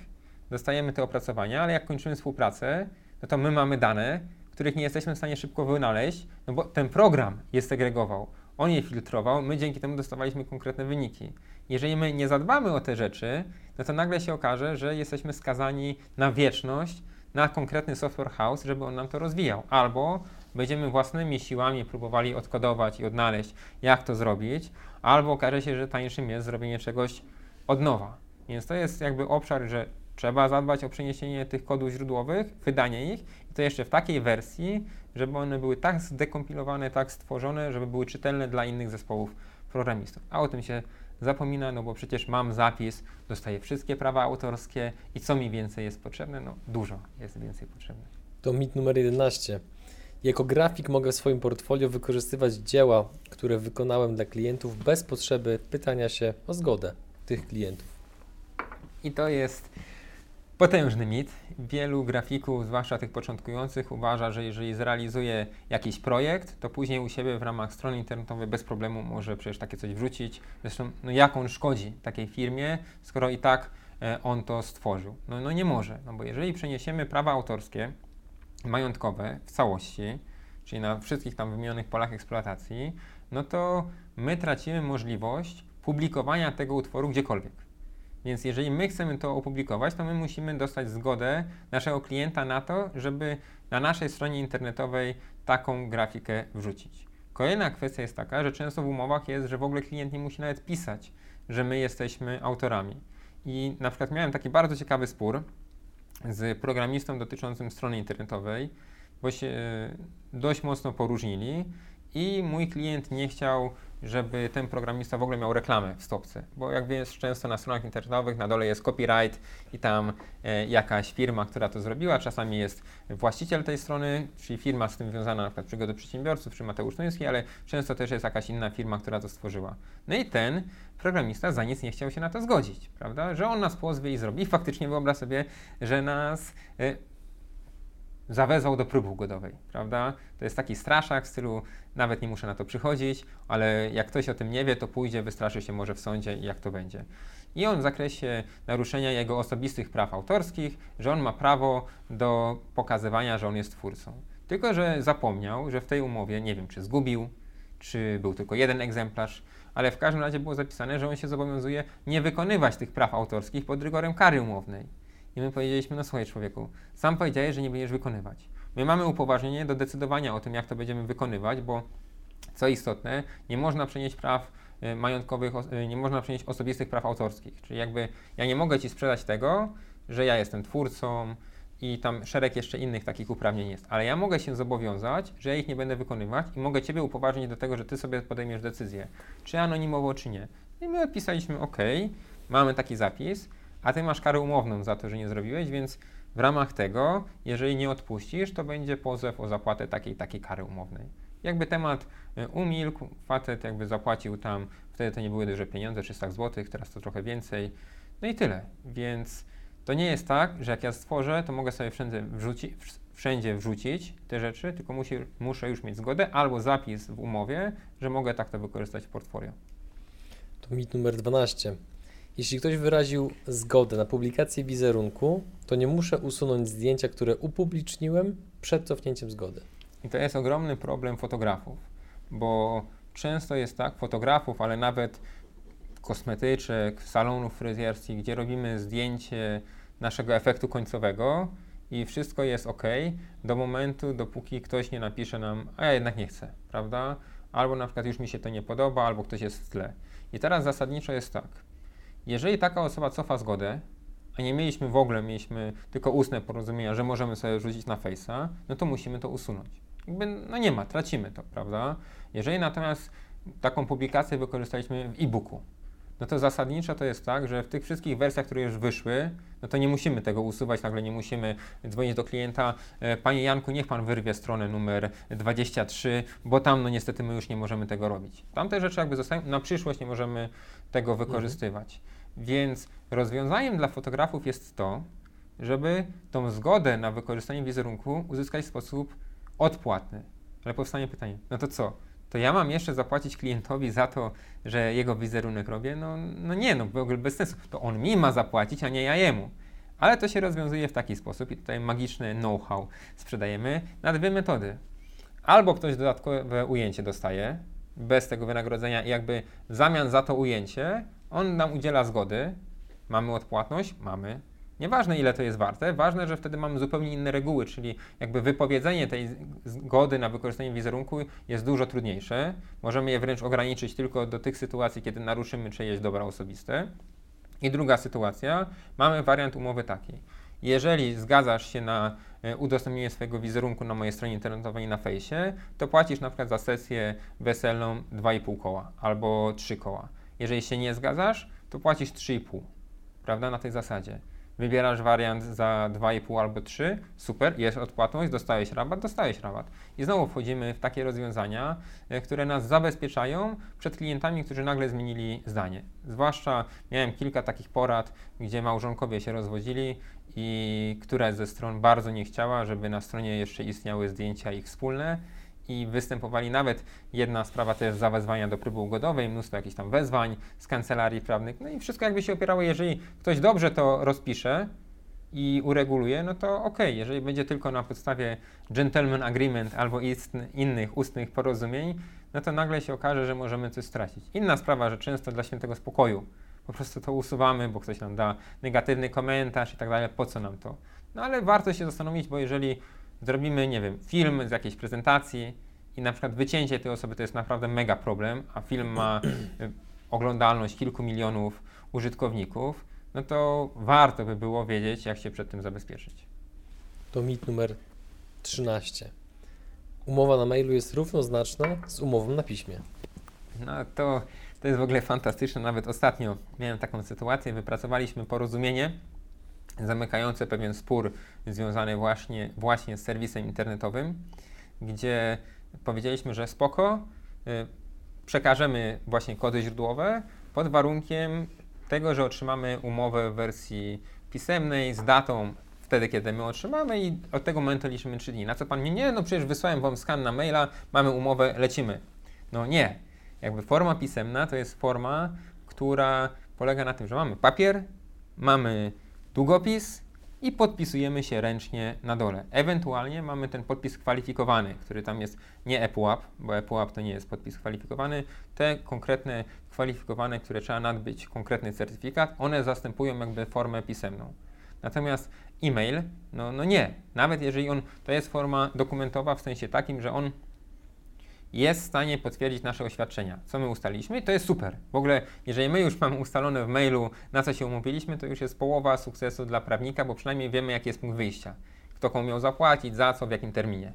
dostajemy te opracowania, ale jak kończymy współpracę, no to my mamy dane, których nie jesteśmy w stanie szybko wynaleźć, no bo ten program je segregował, on je filtrował, my dzięki temu dostawaliśmy konkretne wyniki. Jeżeli my nie zadbamy o te rzeczy, no to nagle się okaże, że jesteśmy skazani na wieczność, na konkretny software house, żeby on nam to rozwijał. Albo będziemy własnymi siłami próbowali odkodować i odnaleźć, jak to zrobić, albo okaże się, że tańszym jest zrobienie czegoś od nowa. Więc to jest jakby obszar, że trzeba zadbać o przeniesienie tych kodów źródłowych, wydanie ich to jeszcze w takiej wersji, żeby one były tak zdekompilowane, tak stworzone, żeby były czytelne dla innych zespołów programistów. A o tym się zapomina, no bo przecież mam zapis, dostaję wszystkie prawa autorskie i co mi więcej jest potrzebne? No dużo jest więcej potrzebne. To mit numer 11. Jako grafik mogę w swoim portfolio wykorzystywać dzieła, które wykonałem dla klientów bez potrzeby pytania się o zgodę tych klientów. I to jest potężny mit. Wielu grafików, zwłaszcza tych początkujących, uważa, że jeżeli zrealizuje jakiś projekt, to później u siebie w ramach strony internetowej bez problemu może przecież takie coś wrzucić. Zresztą, no jak on szkodzi takiej firmie, skoro i tak e, on to stworzył? No, no nie może, no bo jeżeli przeniesiemy prawa autorskie, majątkowe w całości, czyli na wszystkich tam wymienionych polach eksploatacji, no to my tracimy możliwość publikowania tego utworu gdziekolwiek. Więc jeżeli my chcemy to opublikować, to my musimy dostać zgodę naszego klienta na to, żeby na naszej stronie internetowej taką grafikę wrzucić. Kolejna kwestia jest taka, że często w umowach jest, że w ogóle klient nie musi nawet pisać, że my jesteśmy autorami. I na przykład miałem taki bardzo ciekawy spór z programistą dotyczącym strony internetowej, bo się e, dość mocno poróżnili i mój klient nie chciał, żeby ten programista w ogóle miał reklamę w stopce, bo jak wiesz, często na stronach internetowych na dole jest copyright i tam e, jakaś firma, która to zrobiła, czasami jest właściciel tej strony, czyli firma z tym związana, na przykład Przygody Przedsiębiorców czy Mateusz Nuński, ale często też jest jakaś inna firma, która to stworzyła. No i ten programista za nic nie chciał się na to zgodzić, prawda, że on nas pozwie i zrobi. I faktycznie wyobraź sobie, że nas e, zawezwał do próby ugodowej, prawda? To jest taki straszak w stylu, nawet nie muszę na to przychodzić, ale jak ktoś o tym nie wie, to pójdzie, wystraszy się może w sądzie i jak to będzie. I on w zakresie naruszenia jego osobistych praw autorskich, że on ma prawo do pokazywania, że on jest twórcą. Tylko, że zapomniał, że w tej umowie, nie wiem, czy zgubił, czy był tylko jeden egzemplarz, ale w każdym razie było zapisane, że on się zobowiązuje nie wykonywać tych praw autorskich pod rygorem kary umownej. I my powiedzieliśmy, no słuchaj człowieku, sam powiedziałeś, że nie będziesz wykonywać. My mamy upoważnienie do decydowania o tym, jak to będziemy wykonywać, bo co istotne, nie można przenieść praw y, majątkowych, y, nie można przenieść osobistych praw autorskich. Czyli jakby ja nie mogę Ci sprzedać tego, że ja jestem twórcą i tam szereg jeszcze innych takich uprawnień jest, ale ja mogę się zobowiązać, że ja ich nie będę wykonywać i mogę Ciebie upoważnić do tego, że Ty sobie podejmiesz decyzję, czy anonimowo, czy nie. I my odpisaliśmy, OK, mamy taki zapis, a ty masz karę umowną za to, że nie zrobiłeś, więc w ramach tego, jeżeli nie odpuścisz, to będzie pozew o zapłatę takiej takiej kary umownej. Jakby temat y, umilkł, facet jakby zapłacił tam, wtedy to nie były duże pieniądze, 300 zł, teraz to trochę więcej, no i tyle. Więc to nie jest tak, że jak ja stworzę, to mogę sobie wszędzie, wrzuci, wszędzie wrzucić te rzeczy, tylko musi, muszę już mieć zgodę albo zapis w umowie, że mogę tak to wykorzystać w portfolio. To mit numer 12. Jeśli ktoś wyraził zgodę na publikację wizerunku, to nie muszę usunąć zdjęcia, które upubliczniłem przed cofnięciem zgody. I to jest ogromny problem fotografów, bo często jest tak, fotografów, ale nawet kosmetyczek, salonów fryzjerskich, gdzie robimy zdjęcie naszego efektu końcowego i wszystko jest ok, do momentu, dopóki ktoś nie napisze nam, a ja jednak nie chcę, prawda? Albo na przykład już mi się to nie podoba, albo ktoś jest w tle. I teraz zasadniczo jest tak. Jeżeli taka osoba cofa zgodę, a nie mieliśmy w ogóle, mieliśmy tylko ustne porozumienia, że możemy sobie rzucić na Face'a, no to musimy to usunąć. Jakby, no nie ma, tracimy to, prawda? Jeżeli natomiast taką publikację wykorzystaliśmy w e-booku, no to zasadniczo to jest tak, że w tych wszystkich wersjach, które już wyszły, no to nie musimy tego usuwać, nagle nie musimy dzwonić do klienta, e, panie Janku, niech pan wyrwie stronę numer 23, bo tam no niestety my już nie możemy tego robić. Tamte rzeczy jakby zostają, na przyszłość nie możemy tego Mhm. Więc rozwiązaniem dla fotografów jest to, żeby tą zgodę na wykorzystanie wizerunku uzyskać w sposób odpłatny. Ale powstanie pytanie, no to co? To ja mam jeszcze zapłacić klientowi za to, że jego wizerunek robię? No, no nie, no w ogóle bez sensu. To on mi ma zapłacić, a nie ja jemu. Ale to się rozwiązuje w taki sposób i tutaj magiczne know-how sprzedajemy na dwie metody. Albo ktoś dodatkowe ujęcie dostaje bez tego wynagrodzenia i jakby w zamian za to ujęcie on nam udziela zgody. Mamy odpłatność? Mamy. Nieważne ile to jest warte, ważne, że wtedy mamy zupełnie inne reguły, czyli jakby wypowiedzenie tej zgody na wykorzystanie wizerunku jest dużo trudniejsze. Możemy je wręcz ograniczyć tylko do tych sytuacji, kiedy naruszymy czyjeś dobra osobiste. I druga sytuacja, mamy wariant umowy taki. Jeżeli zgadzasz się na e, udostępnienie swojego wizerunku na mojej stronie internetowej na fejsie, to płacisz na przykład za sesję weselną 2,5 koła albo 3 koła. Jeżeli się nie zgadzasz, to płacisz 3,5, prawda, na tej zasadzie. Wybierasz wariant za 2,5 albo 3, super, jest odpłatność, dostałeś rabat, dostałeś rabat. I znowu wchodzimy w takie rozwiązania, e, które nas zabezpieczają przed klientami, którzy nagle zmienili zdanie. Zwłaszcza miałem kilka takich porad, gdzie małżonkowie się rozwodzili i któraś ze stron bardzo nie chciała, żeby na stronie jeszcze istniały zdjęcia ich wspólne i występowali nawet jedna sprawa to jest zawezwania do próby ugodowej, mnóstwo jakichś tam wezwań z kancelarii prawnych, no i wszystko jakby się opierało, jeżeli ktoś dobrze to rozpisze i ureguluje, no to ok, jeżeli będzie tylko na podstawie gentleman agreement albo istn, innych ustnych porozumień, no to nagle się okaże, że możemy coś stracić. Inna sprawa, że często dla świętego spokoju po prostu to usuwamy, bo ktoś nam da negatywny komentarz i tak dalej, po co nam to? No ale warto się zastanowić, bo jeżeli zrobimy, nie wiem, film z jakiejś prezentacji i na przykład wycięcie tej osoby to jest naprawdę mega problem, a film ma y, oglądalność kilku milionów użytkowników, no to warto by było wiedzieć, jak się przed tym zabezpieczyć. To mit numer 13. Umowa na mailu jest równoznaczna z umową na piśmie. No to, to jest w ogóle fantastyczne. Nawet ostatnio miałem taką sytuację, wypracowaliśmy porozumienie zamykające pewien spór związany właśnie, właśnie z serwisem internetowym, gdzie powiedzieliśmy, że spoko, y, przekażemy właśnie kody źródłowe pod warunkiem tego, że otrzymamy umowę w wersji pisemnej z datą wtedy, kiedy my otrzymamy i od tego momentu liczymy 3 dni. Na co pan mi, nie, no przecież wysłałem wam skan na maila, mamy umowę, lecimy. No nie. Jakby forma pisemna to jest forma, która polega na tym, że mamy papier, mamy długopis i podpisujemy się ręcznie na dole. Ewentualnie mamy ten podpis kwalifikowany, który tam jest nie ePUAP, bo ePUAP to nie jest podpis kwalifikowany. Te konkretne kwalifikowane, które trzeba nadbyć konkretny certyfikat, one zastępują jakby formę pisemną. Natomiast e-mail, no, no nie. Nawet jeżeli on, to jest forma dokumentowa w sensie takim, że on jest w stanie potwierdzić nasze oświadczenia, co my ustaliliśmy to jest super. W ogóle, jeżeli my już mamy ustalone w mailu, na co się umówiliśmy, to już jest połowa sukcesu dla prawnika, bo przynajmniej wiemy, jaki jest punkt wyjścia. Kto komu miał zapłacić, za co, w jakim terminie.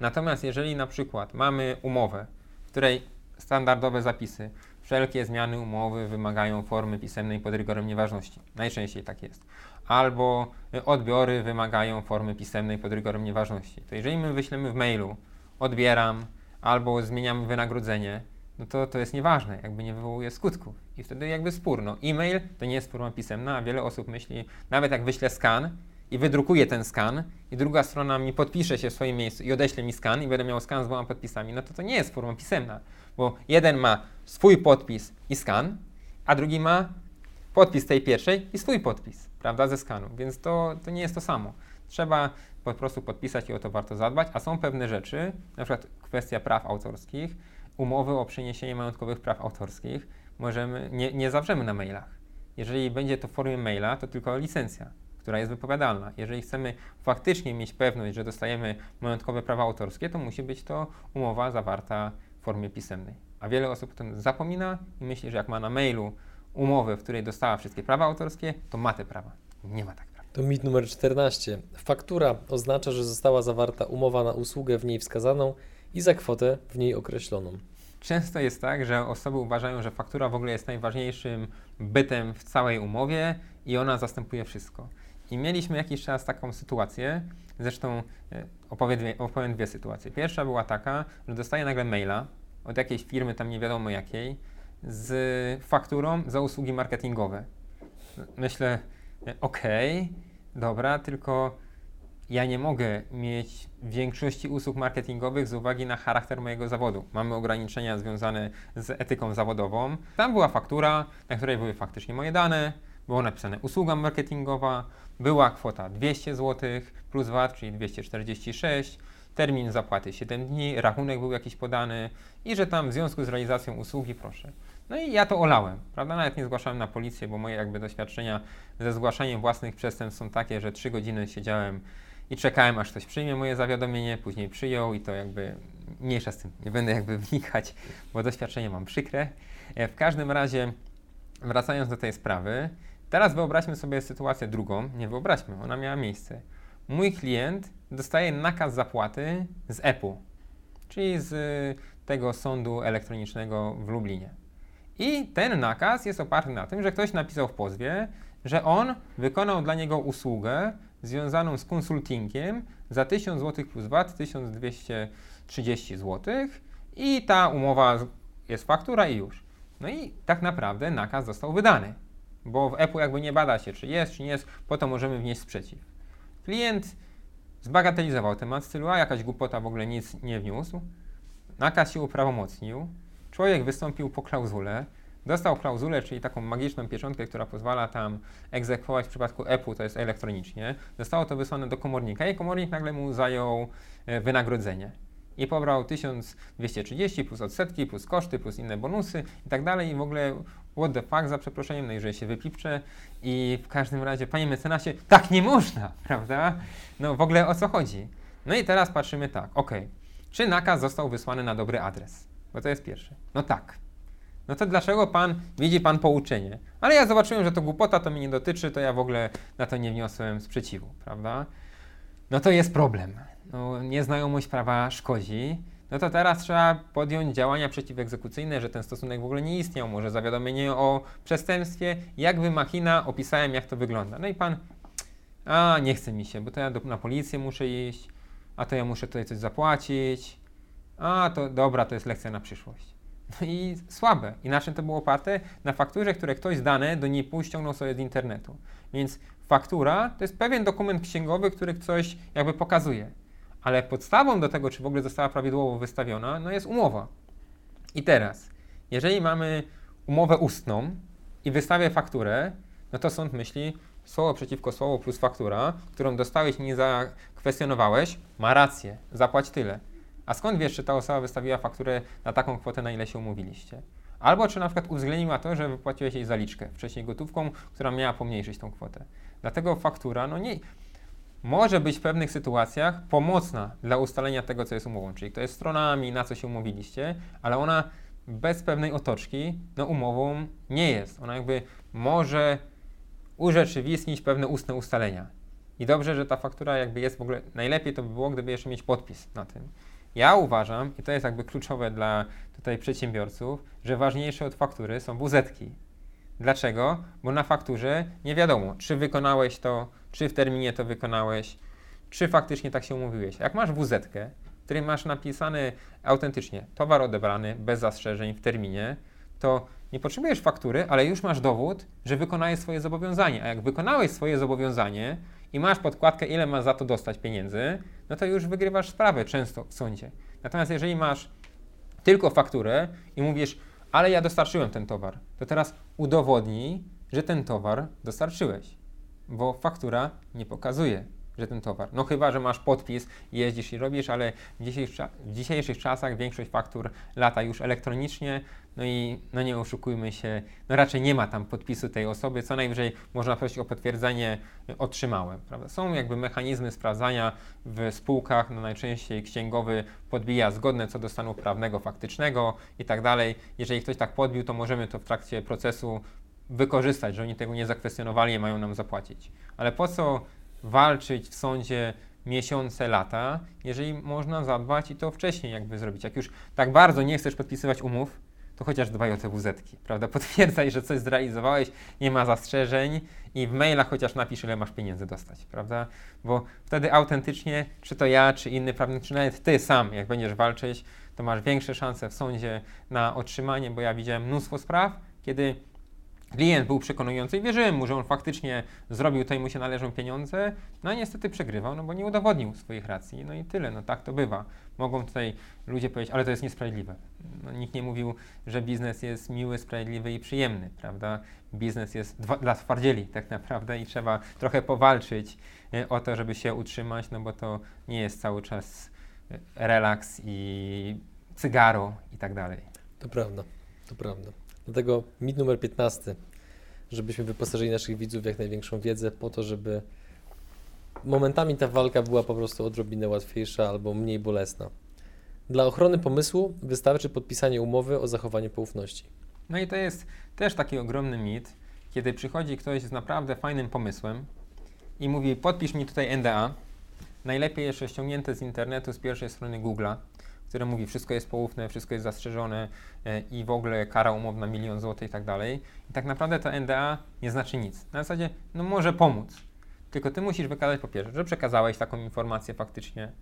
Natomiast jeżeli na przykład mamy umowę, w której standardowe zapisy, wszelkie zmiany umowy wymagają formy pisemnej pod rygorem nieważności. Najczęściej tak jest. Albo odbiory wymagają formy pisemnej pod rygorem nieważności. To jeżeli my wyślemy w mailu, odbieram, albo zmieniamy wynagrodzenie, no to to jest nieważne, jakby nie wywołuje skutków. I wtedy jakby spór. No, e-mail to nie jest forma pisemna, a wiele osób myśli, nawet jak wyślę skan i wydrukuję ten skan i druga strona mi podpisze się w swoim miejscu i odeśle mi skan i będę miał skan z dwoma podpisami, no to to nie jest forma pisemna, bo jeden ma swój podpis i skan, a drugi ma podpis tej pierwszej i swój podpis, prawda, ze skanu, więc to, to nie jest to samo. Trzeba po prostu podpisać i o to warto zadbać, a są pewne rzeczy, na przykład kwestia praw autorskich, umowy o przeniesienie majątkowych praw autorskich, możemy, nie, nie zawrzemy na mailach. Jeżeli będzie to w formie maila, to tylko licencja, która jest wypowiadalna. Jeżeli chcemy faktycznie mieć pewność, że dostajemy majątkowe prawa autorskie, to musi być to umowa zawarta w formie pisemnej. A wiele osób o tym zapomina i myśli, że jak ma na mailu umowę, w której dostała wszystkie prawa autorskie, to ma te prawa. Nie ma tak. To mit numer 14. Faktura oznacza, że została zawarta umowa na usługę w niej wskazaną i za kwotę w niej określoną. często jest tak, że osoby uważają, że faktura w ogóle jest najważniejszym bytem w całej umowie i ona zastępuje wszystko. I mieliśmy jakiś czas taką sytuację, zresztą e, opowiem dwie, opowiem dwie sytuacje. Pierwsza była taka, że dostaję nagle maila od jakiejś firmy, tam nie wiadomo jakiej, z fakturą za usługi marketingowe. Myślę, okej, okay, dobra, tylko ja nie mogę mieć większości usług marketingowych z uwagi na charakter mojego zawodu. Mamy ograniczenia związane z etyką zawodową. Tam była faktura, na której były faktycznie moje dane, było napisane usługa marketingowa, była kwota 200 zł plus VAT, czyli 246, termin zapłaty 7 dni, rachunek był jakiś podany i że tam w związku z realizacją usługi proszę. No i ja to olałem, prawda? Nawet nie zgłaszałem na policję, bo moje jakby doświadczenia ze zgłaszaniem własnych przestępstw są takie, że 3 godziny siedziałem i czekałem, aż ktoś przyjmie moje zawiadomienie, później przyjął i to jakby mniejsza z tym, nie będę jakby wnikać, bo doświadczenie mam przykre. E, w każdym razie, wracając do tej sprawy, teraz wyobraźmy sobie sytuację drugą, nie wyobraźmy, ona miała miejsce. Mój klient dostaje nakaz zapłaty z EPU, czyli z tego sądu elektronicznego w Lublinie. I ten nakaz jest oparty na tym, że ktoś napisał w pozwie, że on wykonał dla niego usługę związaną z konsultingiem za 1000 zł plus VAT 1230 zł i ta umowa jest faktura i już. No i tak naprawdę nakaz został wydany, bo w EPU jakby nie bada się, czy jest, czy nie jest, po to możemy wnieść sprzeciw. Klient zbagatelizował temat stylu, a jakaś głupota w ogóle nic nie wniósł. Nakaz się uprawomocnił, człowiek wystąpił po klauzulę, Dostał klauzulę, czyli taką magiczną pieczątkę, która pozwala tam egzekwować w przypadku EPU, to jest elektronicznie. Zostało to wysłane do komornika i komornik nagle mu zajął e, wynagrodzenie. I pobrał 1230 plus odsetki, plus koszty, plus inne bonusy i tak dalej. I w ogóle what the fuck za przeproszeniem, no i że się wypipcze. I w każdym razie, panie mecenasie, tak nie można, prawda? No w ogóle o co chodzi? No i teraz patrzymy tak, ok, czy nakaz został wysłany na dobry adres? Bo to jest pierwsze. No tak no to dlaczego pan, widzi pan pouczenie? Ale ja zobaczyłem, że to głupota, to mnie nie dotyczy, to ja w ogóle na to nie wniosłem sprzeciwu, prawda? No to jest problem. No, nieznajomość prawa szkodzi. No to teraz trzeba podjąć działania przeciwegzekucyjne, że ten stosunek w ogóle nie istniał. Może zawiadomienie o przestępstwie, jakby machina, opisałem jak to wygląda. No i pan, a nie chce mi się, bo to ja do, na policję muszę iść, a to ja muszę tutaj coś zapłacić. A to dobra, to jest lekcja na przyszłość. No i słabe. I na czym to było oparte? Na fakturze, które ktoś dane do NIP-u ściągnął sobie z internetu. Więc faktura to jest pewien dokument księgowy, który coś jakby pokazuje. Ale podstawą do tego, czy w ogóle została prawidłowo wystawiona, no jest umowa. I teraz, jeżeli mamy umowę ustną i wystawię fakturę, no to sąd myśli, słowo przeciwko słowu plus faktura, którą dostałeś i nie zakwestionowałeś, ma rację, zapłać tyle. A skąd wiesz, czy ta osoba wystawiła fakturę na taką kwotę, na ile się umówiliście? Albo czy na przykład uwzględniła to, że wypłaciłeś jej zaliczkę wcześniej gotówką, która miała pomniejszyć tą kwotę. Dlatego faktura, no nie, może być w pewnych sytuacjach pomocna dla ustalenia tego, co jest umową, czyli kto jest stronami, na co się umówiliście, ale ona bez pewnej otoczki, no umową nie jest. Ona jakby może urzeczywistnić pewne ustne ustalenia. I dobrze, że ta faktura jakby jest w ogóle, najlepiej to by było, gdyby jeszcze mieć podpis na tym. Ja uważam, i to jest jakby kluczowe dla tutaj przedsiębiorców, że ważniejsze od faktury są wuzetki. Dlaczego? Bo na fakturze nie wiadomo, czy wykonałeś to, czy w terminie to wykonałeś, czy faktycznie tak się umówiłeś. Jak masz wuzetkę, w której masz napisany autentycznie towar odebrany bez zastrzeżeń w terminie, to nie potrzebujesz faktury, ale już masz dowód, że wykonałeś swoje zobowiązanie. A jak wykonałeś swoje zobowiązanie, i masz podkładkę, ile masz za to dostać pieniędzy, no to już wygrywasz sprawę często w sądzie. Natomiast jeżeli masz tylko fakturę i mówisz, ale ja dostarczyłem ten towar, to teraz udowodnij, że ten towar dostarczyłeś, bo faktura nie pokazuje że ten towar. No chyba, że masz podpis, jeździsz i robisz, ale w dzisiejszych, w dzisiejszych czasach większość faktur lata już elektronicznie, no i no nie oszukujmy się, no raczej nie ma tam podpisu tej osoby, co najwyżej można prosić o potwierdzenie otrzymałem, prawda? Są jakby mechanizmy sprawdzania w spółkach, no najczęściej księgowy podbija zgodne co do stanu prawnego, faktycznego i tak dalej. Jeżeli ktoś tak podbił, to możemy to w trakcie procesu wykorzystać, że oni tego nie zakwestionowali i mają nam zapłacić. Ale po co walczyć w sądzie miesiące, lata, jeżeli można zadbać i to wcześniej jakby zrobić. Jak już tak bardzo nie chcesz podpisywać umów, to chociaż dbaj o te wz prawda? Potwierdzaj, że coś zrealizowałeś, nie ma zastrzeżeń i w mailach chociaż napisz, ile masz pieniędzy dostać, prawda? Bo wtedy autentycznie, czy to ja, czy inny prawnik, czy nawet ty sam, jak będziesz walczyć, to masz większe szanse w sądzie na otrzymanie, bo ja widziałem mnóstwo spraw, kiedy klient był przekonujący i wierzyłem mu, że on faktycznie zrobił to i mu się należą pieniądze, no a niestety przegrywał, no bo nie udowodnił swoich racji. No i tyle, no tak to bywa. Mogą tutaj ludzie powiedzieć, ale to jest niesprawiedliwe. No, nikt nie mówił, że biznes jest miły, sprawiedliwy i przyjemny, prawda? Biznes jest dla twardzieli tak naprawdę i trzeba trochę powalczyć e, o to, żeby się utrzymać, no bo to nie jest cały czas e, relaks i cygaro i tak dalej. To prawda, to prawda. Dlatego mit numer 15, żebyśmy wyposażyli naszych widzów w jak największą wiedzę po to, żeby momentami ta walka była po prostu odrobinę łatwiejsza albo mniej bolesna. Dla ochrony pomysłu wystarczy podpisanie umowy o zachowaniu poufności. No i to jest też taki ogromny mit, kiedy przychodzi ktoś z naprawdę fajnym pomysłem i mówi podpisz mi tutaj NDA, najlepiej jeszcze ściągnięte z internetu, z pierwszej strony Google'a, które mówi, wszystko jest poufne, wszystko jest zastrzeżone e, i w ogóle kara umowna milion złotych i tak dalej. I tak naprawdę to NDA nie znaczy nic. Na zasadzie, no może pomóc, tylko ty musisz wykazać po pierwsze, że przekazałeś taką informację faktycznie,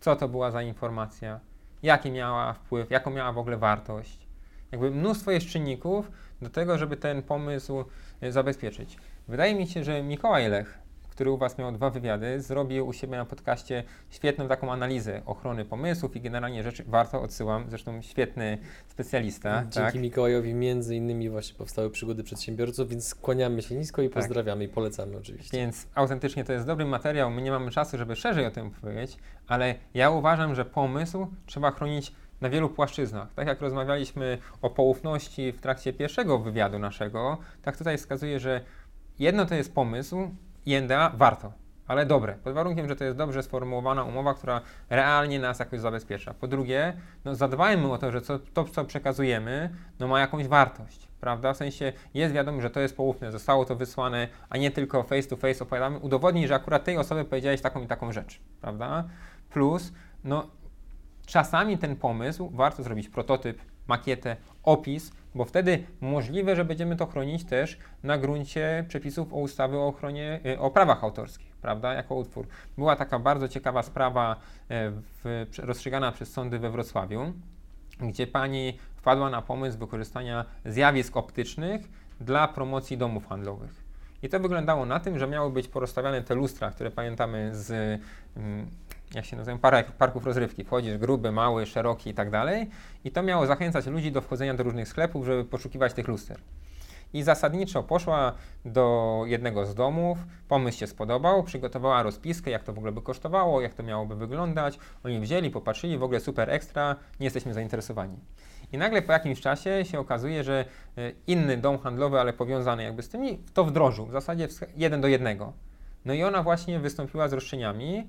co to była za informacja, jaki miała wpływ, jaką miała w ogóle wartość. Jakby mnóstwo jest czynników do tego, żeby ten pomysł e, zabezpieczyć. Wydaje mi się, że Mikołaj Lech który u Was miał dwa wywiady, zrobił u siebie na podcaście świetną taką analizę ochrony pomysłów i generalnie rzeczy. Warto, odsyłam, zresztą świetny specjalista. Dzięki tak? Mikołajowi między innymi właśnie powstały przygody przedsiębiorców, więc skłaniamy się nisko i Tak. pozdrawiamy i polecamy oczywiście. Więc autentycznie to jest dobry materiał. My nie mamy czasu, żeby szerzej o tym powiedzieć, ale ja uważam, że pomysł trzeba chronić na wielu płaszczyznach. Tak jak rozmawialiśmy o poufności w trakcie pierwszego wywiadu naszego, tak tutaj wskazuje, że jedno to jest pomysł i NDA warto, ale dobre, pod warunkiem, że to jest dobrze sformułowana umowa, która realnie nas jakoś zabezpiecza. Po drugie, no zadbajmy o to, że co, to, co przekazujemy, no ma jakąś wartość, prawda? W sensie jest wiadomo, że to jest poufne, zostało to wysłane, a nie tylko face to face opowiadamy. Udowodnij, że akurat tej osobie powiedziałeś taką i taką rzecz, prawda? Plus, no czasami ten pomysł warto zrobić prototyp, makietę, opis, bo wtedy możliwe, że będziemy to chronić też na gruncie przepisów o ustawy o ochronie, y, o prawach autorskich, prawda, jako utwór. Była taka bardzo ciekawa sprawa e, w, rozstrzygana przez sądy we Wrocławiu, gdzie pani wpadła na pomysł wykorzystania zjawisk optycznych dla promocji domów handlowych. I to wyglądało na tym, że miały być porozstawiane te lustra, które pamiętamy z, mm, jak się nazywają, park, parków rozrywki. Wchodzisz gruby, mały, szeroki i tak dalej. I to miało zachęcać ludzi do wchodzenia do różnych sklepów, żeby poszukiwać tych luster. I zasadniczo poszła do jednego z domów, pomysł się spodobał, przygotowała rozpiskę, jak to w ogóle by kosztowało, jak to miałoby wyglądać. Oni wzięli, popatrzyli, w ogóle super ekstra, nie jesteśmy zainteresowani. I nagle po jakimś czasie się okazuje, że e, inny dom handlowy, ale powiązany jakby z tymi, to wdrożył, w zasadzie jeden do jednego. No i ona właśnie wystąpiła z roszczeniami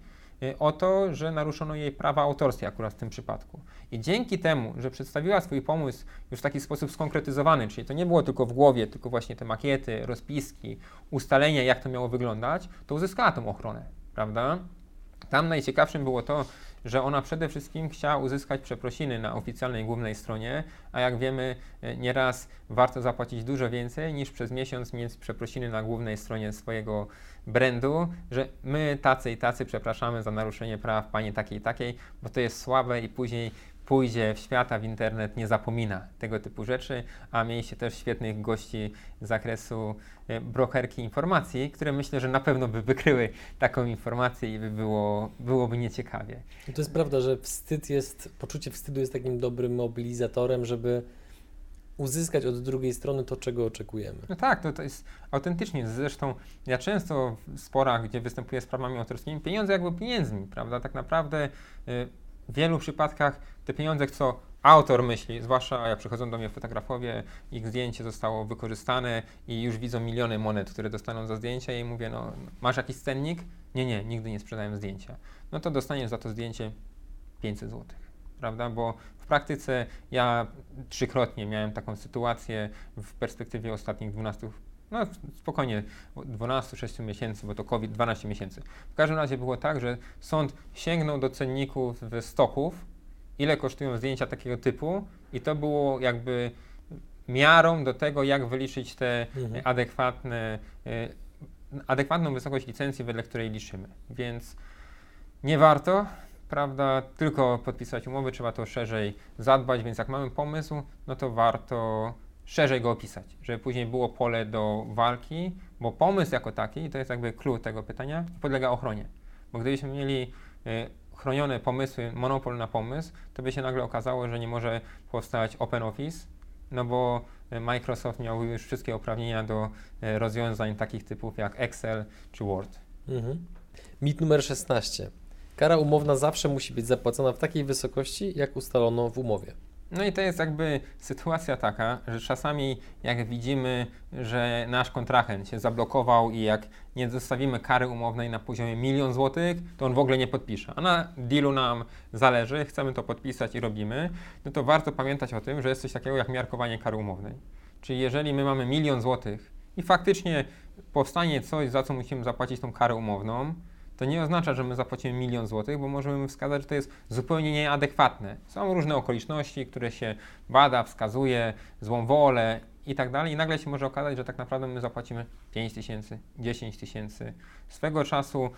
o to, że naruszono jej prawa autorskie akurat w tym przypadku. I dzięki temu, że przedstawiła swój pomysł już w taki sposób skonkretyzowany, czyli to nie było tylko w głowie, tylko właśnie te makiety, rozpiski, ustalenia, jak to miało wyglądać, to uzyskała tą ochronę, prawda? Tam najciekawszym było to, że ona przede wszystkim chciała uzyskać przeprosiny na oficjalnej głównej stronie, a jak wiemy, e, nieraz warto zapłacić dużo więcej niż przez miesiąc mieć przeprosiny na głównej stronie swojego brandu, że my tacy i tacy przepraszamy za naruszenie praw pani takiej i takiej, bo to jest słabe i później pójdzie w świata, w internet, nie zapomina tego typu rzeczy, a mieliście też świetnych gości z zakresu e, brokerki informacji, które myślę, że na pewno by wykryły taką informację i by było, byłoby nieciekawie. To jest prawda, że wstyd jest, poczucie wstydu jest takim dobrym mobilizatorem, żeby uzyskać od drugiej strony to, czego oczekujemy. No tak, to, to jest autentycznie. Zresztą ja często w sporach, gdzie występuję z prawami autorskimi, pieniądze jakby pieniędzmi, prawda? Tak naprawdę y, w wielu przypadkach te pieniądze, co autor myśli, zwłaszcza jak przychodzą do mnie fotografowie, ich zdjęcie zostało wykorzystane i już widzą miliony monet, które dostaną za zdjęcia i mówię, no masz jakiś cennik? Nie, nie, nigdy nie sprzedałem zdjęcia. No to dostaniesz za to zdjęcie 500 zł, prawda? Bo w praktyce ja trzykrotnie miałem taką sytuację w perspektywie ostatnich 12 No spokojnie, 12-6 miesięcy, bo to COVID 12 miesięcy. W każdym razie było tak, że sąd sięgnął do cenników stoków, ile kosztują zdjęcia takiego typu i to było jakby miarą do tego, jak wyliczyć te mhm. adekwatne, e, adekwatną wysokość licencji, wedle której liczymy. Więc nie warto, prawda, tylko podpisać umowy, trzeba to szerzej zadbać, więc jak mamy pomysł, no to warto szerzej go opisać, żeby później było pole do walki, bo pomysł jako taki, to jest jakby klucz tego pytania, podlega ochronie. Bo gdybyśmy mieli y, chronione pomysły, monopol na pomysł, to by się nagle okazało, że nie może powstać Open Office, no bo Microsoft miał już wszystkie uprawnienia do y, rozwiązań takich typów jak Excel czy Word. Mhm. Mit numer 16. Kara umowna zawsze musi być zapłacona w takiej wysokości, jak ustalono w umowie. No i to jest jakby sytuacja taka, że czasami jak widzimy, że nasz kontrahent się zablokował i jak nie zostawimy kary umownej na poziomie milion złotych, to on w ogóle nie podpisze. A na dealu nam zależy, chcemy to podpisać i robimy, no to warto pamiętać o tym, że jest coś takiego jak miarkowanie kary umownej. Czyli jeżeli my mamy milion złotych i faktycznie powstanie coś, za co musimy zapłacić tą karę umowną, to nie oznacza, że my zapłacimy milion złotych, bo możemy wskazać, że to jest zupełnie nieadekwatne. Są różne okoliczności, które się bada, wskazuje, złą wolę i tak dalej, i nagle się może okazać, że tak naprawdę my zapłacimy 5 tysięcy, 10 tysięcy. Swego czasu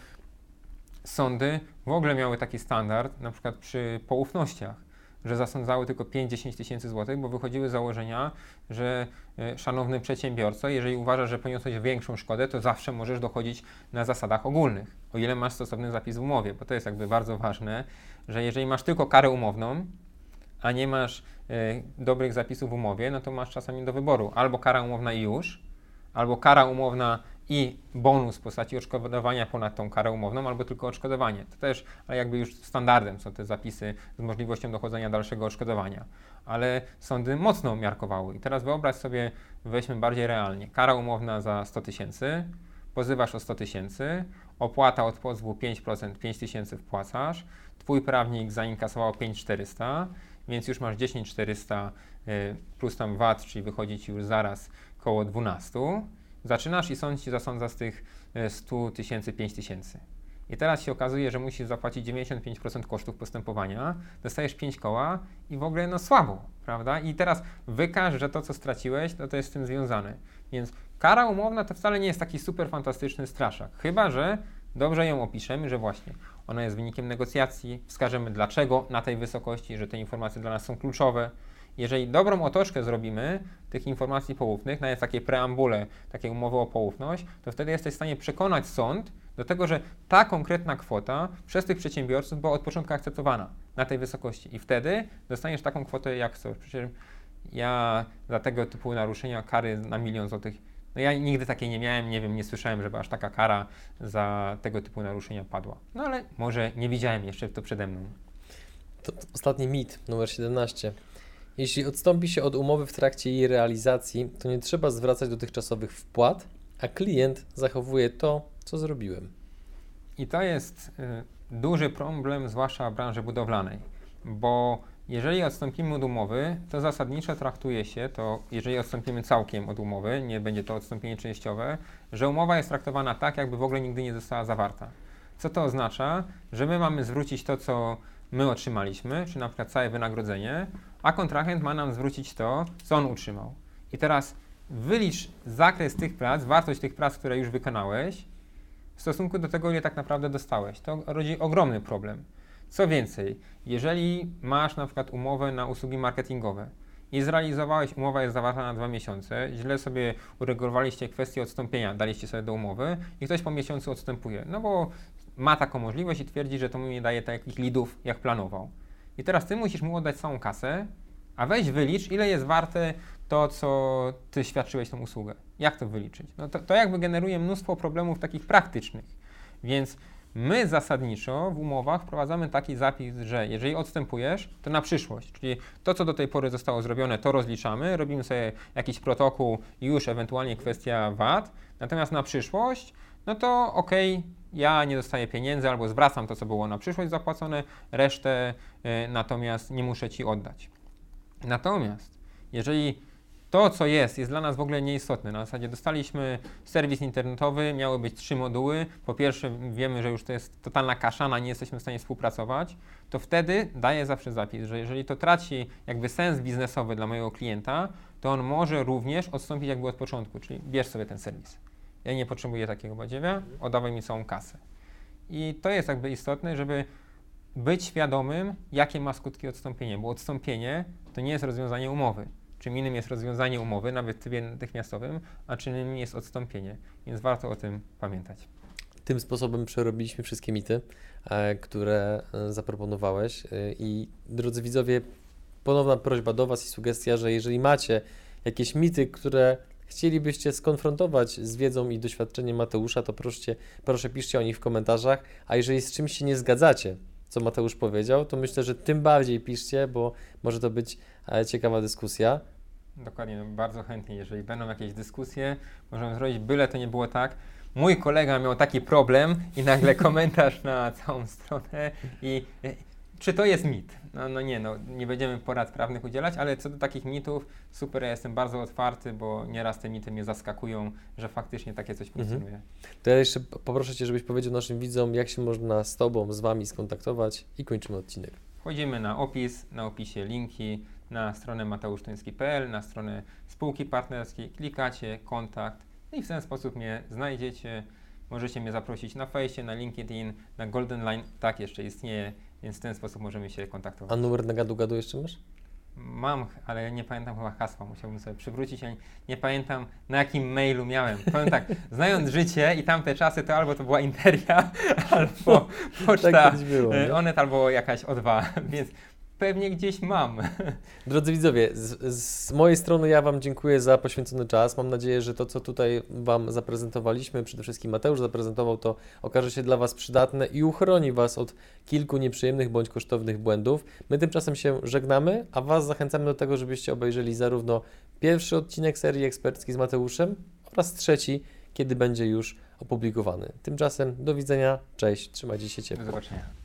sądy w ogóle miały taki standard, na przykład przy poufnościach że zasądzały tylko 5-10 tysięcy złotych, bo wychodziły z założenia, że e, szanowny przedsiębiorco, jeżeli uważasz, że poniosłeś większą szkodę, to zawsze możesz dochodzić na zasadach ogólnych, o ile masz stosowny zapis w umowie, bo to jest jakby bardzo ważne, że jeżeli masz tylko karę umowną, a nie masz y, dobrych zapisów w umowie, no to masz czasami do wyboru albo kara umowna i już, albo kara umowna i bonus w postaci odszkodowania ponad tą karę umowną, albo tylko odszkodowanie. To też ale jakby już standardem są te zapisy z możliwością dochodzenia dalszego odszkodowania. Ale sądy mocno miarkowały. I teraz wyobraź sobie, weźmy bardziej realnie. Kara umowna za 100 tysięcy, pozywasz o 100 tysięcy, opłata od pozwu 5%, 5 tysięcy wpłacasz, twój prawnik zainkasował 5400, więc już masz 10400 y, plus tam VAT, czyli wychodzi ci już zaraz koło 12 Zaczynasz i sąd ci zasądza z tych 100 e, tysięcy 5 tysięcy. I teraz się okazuje, że musisz zapłacić 95% kosztów postępowania, dostajesz 5 koła i w ogóle no słabo, prawda? I teraz wykaż, że to, co straciłeś, to, to jest z tym związane. Więc kara umowna to wcale nie jest taki super fantastyczny straszak. Chyba, że dobrze ją opiszemy, że właśnie ona jest wynikiem negocjacji, wskażemy dlaczego na tej wysokości, że te informacje dla nas są kluczowe, jeżeli dobrą otoczkę zrobimy tych informacji poufnych, nawet takie preambule, takie umowy o poufność, to wtedy jesteś w stanie przekonać sąd do tego, że ta konkretna kwota przez tych przedsiębiorców była od początku akceptowana na tej wysokości i wtedy dostaniesz taką kwotę jak chcesz. Przecież ja za tego typu naruszenia kary na milion złotych, no ja nigdy takiej nie miałem, nie wiem, nie słyszałem, żeby aż taka kara za tego typu naruszenia padła. No ale może nie widziałem jeszcze to przede mną. To ostatni mit, numer 17. Jeśli odstąpi się od umowy w trakcie jej realizacji, to nie trzeba zwracać dotychczasowych wpłat, a klient zachowuje to, co zrobiłem. I to jest y, duży problem, zwłaszcza w branży budowlanej, bo jeżeli odstąpimy od umowy, to zasadniczo traktuje się to, jeżeli odstąpimy całkiem od umowy, nie będzie to odstąpienie częściowe, że umowa jest traktowana tak, jakby w ogóle nigdy nie została zawarta. Co to oznacza? Że my mamy zwrócić to, co my otrzymaliśmy, czy na przykład całe wynagrodzenie, a kontrahent ma nam zwrócić to, co on utrzymał. I teraz wylicz zakres tych prac, wartość tych prac, które już wykonałeś, w stosunku do tego, ile tak naprawdę dostałeś. To rodzi ogromny problem. Co więcej, jeżeli masz na przykład umowę na usługi marketingowe i zrealizowałeś, umowa jest zawarta na dwa miesiące, źle sobie uregulowaliście kwestię odstąpienia, daliście sobie do umowy i ktoś po miesiącu odstępuje, no bo ma taką możliwość i twierdzi, że to mu nie daje takich lidów, jak planował. I teraz ty musisz mu oddać całą kasę, a weź wylicz, ile jest warte to, co ty świadczyłeś tą usługę. Jak to wyliczyć? No to, to jakby generuje mnóstwo problemów takich praktycznych. Więc my zasadniczo w umowach wprowadzamy taki zapis, że jeżeli odstępujesz, to na przyszłość, czyli to, co do tej pory zostało zrobione, to rozliczamy, robimy sobie jakiś protokół, już ewentualnie kwestia VAT, natomiast na przyszłość, no to okej, okay, ja nie dostaję pieniędzy albo zwracam to, co było na przyszłość zapłacone, resztę y, natomiast nie muszę Ci oddać. Natomiast jeżeli To, co jest, jest dla nas w ogóle nieistotne. Na zasadzie dostaliśmy serwis internetowy, miały być trzy moduły. Po pierwsze, wiemy, że już to jest totalna kaszana, nie jesteśmy w stanie współpracować. To wtedy daję zawsze zapis, że jeżeli to traci jakby sens biznesowy dla mojego klienta, to on może również odstąpić jakby od początku, czyli bierz sobie ten serwis. Ja nie potrzebuję takiego badziewia, oddawaj mi całą kasę. I to jest jakby istotne, żeby być świadomym, jakie ma skutki odstąpienie, bo odstąpienie to nie jest rozwiązanie umowy. Czym innym jest rozwiązanie umowy, nawet w trybie natychmiastowym, a czym innym jest odstąpienie. Więc warto o tym pamiętać. Tym sposobem przerobiliśmy wszystkie mity, e, które e, zaproponowałeś. E, I drodzy widzowie, ponowna prośba do Was i sugestia, że jeżeli macie jakieś mity, które chcielibyście skonfrontować z wiedzą i doświadczeniem Mateusza, to proszę, proszę piszcie o nich w komentarzach. A jeżeli z czymś się nie zgadzacie, co Mateusz powiedział, to myślę, że tym bardziej piszcie, bo może to być e, ciekawa dyskusja. Dokładnie, no bardzo chętnie. Jeżeli będą jakieś dyskusje, możemy zrobić, byle to nie było tak. Mój kolega miał taki problem i nagle komentarz na całą stronę i czy to jest mit? No, no nie, no nie będziemy porad prawnych udzielać, ale co do takich mitów, super, ja jestem bardzo otwarty, bo nieraz te mity mnie zaskakują, że faktycznie takie coś Mhm. funkcjonuje. To ja jeszcze poproszę Cię, żebyś powiedział naszym widzom, jak się można z Tobą, z Wami skontaktować i kończymy odcinek. Wchodzimy na opis, na opisie linki na stronę mateusztoński.pl, na stronę spółki partnerskiej, klikacie kontakt i w ten sposób mnie znajdziecie. Możecie mnie zaprosić na fejsie, na LinkedIn, na Golden Line, tak jeszcze istnieje, więc w ten sposób możemy się A kontaktować. numer na gadu-gadu jeszcze masz? Mam, ale nie pamiętam chyba hasła, musiałbym sobie przywrócić, ja nie, pamiętam na jakim mailu miałem. Powiem tak, znając życie i tamte czasy, to albo to była Interia, albo poczta Tak było. Onet, albo jakaś O2, więc pewnie gdzieś mam. Drodzy widzowie, z, z mojej strony ja Wam dziękuję za poświęcony czas. Mam nadzieję, że to, co tutaj Wam zaprezentowaliśmy, przede wszystkim Mateusz zaprezentował, to okaże się dla Was przydatne i uchroni Was od kilku nieprzyjemnych bądź kosztownych błędów. My tymczasem się żegnamy, a Was zachęcamy do tego, żebyście obejrzeli zarówno pierwszy odcinek serii eksperckiej z Mateuszem oraz trzeci, kiedy będzie już opublikowany. Tymczasem do widzenia, cześć, trzymajcie się Do ciepło. zobaczenia.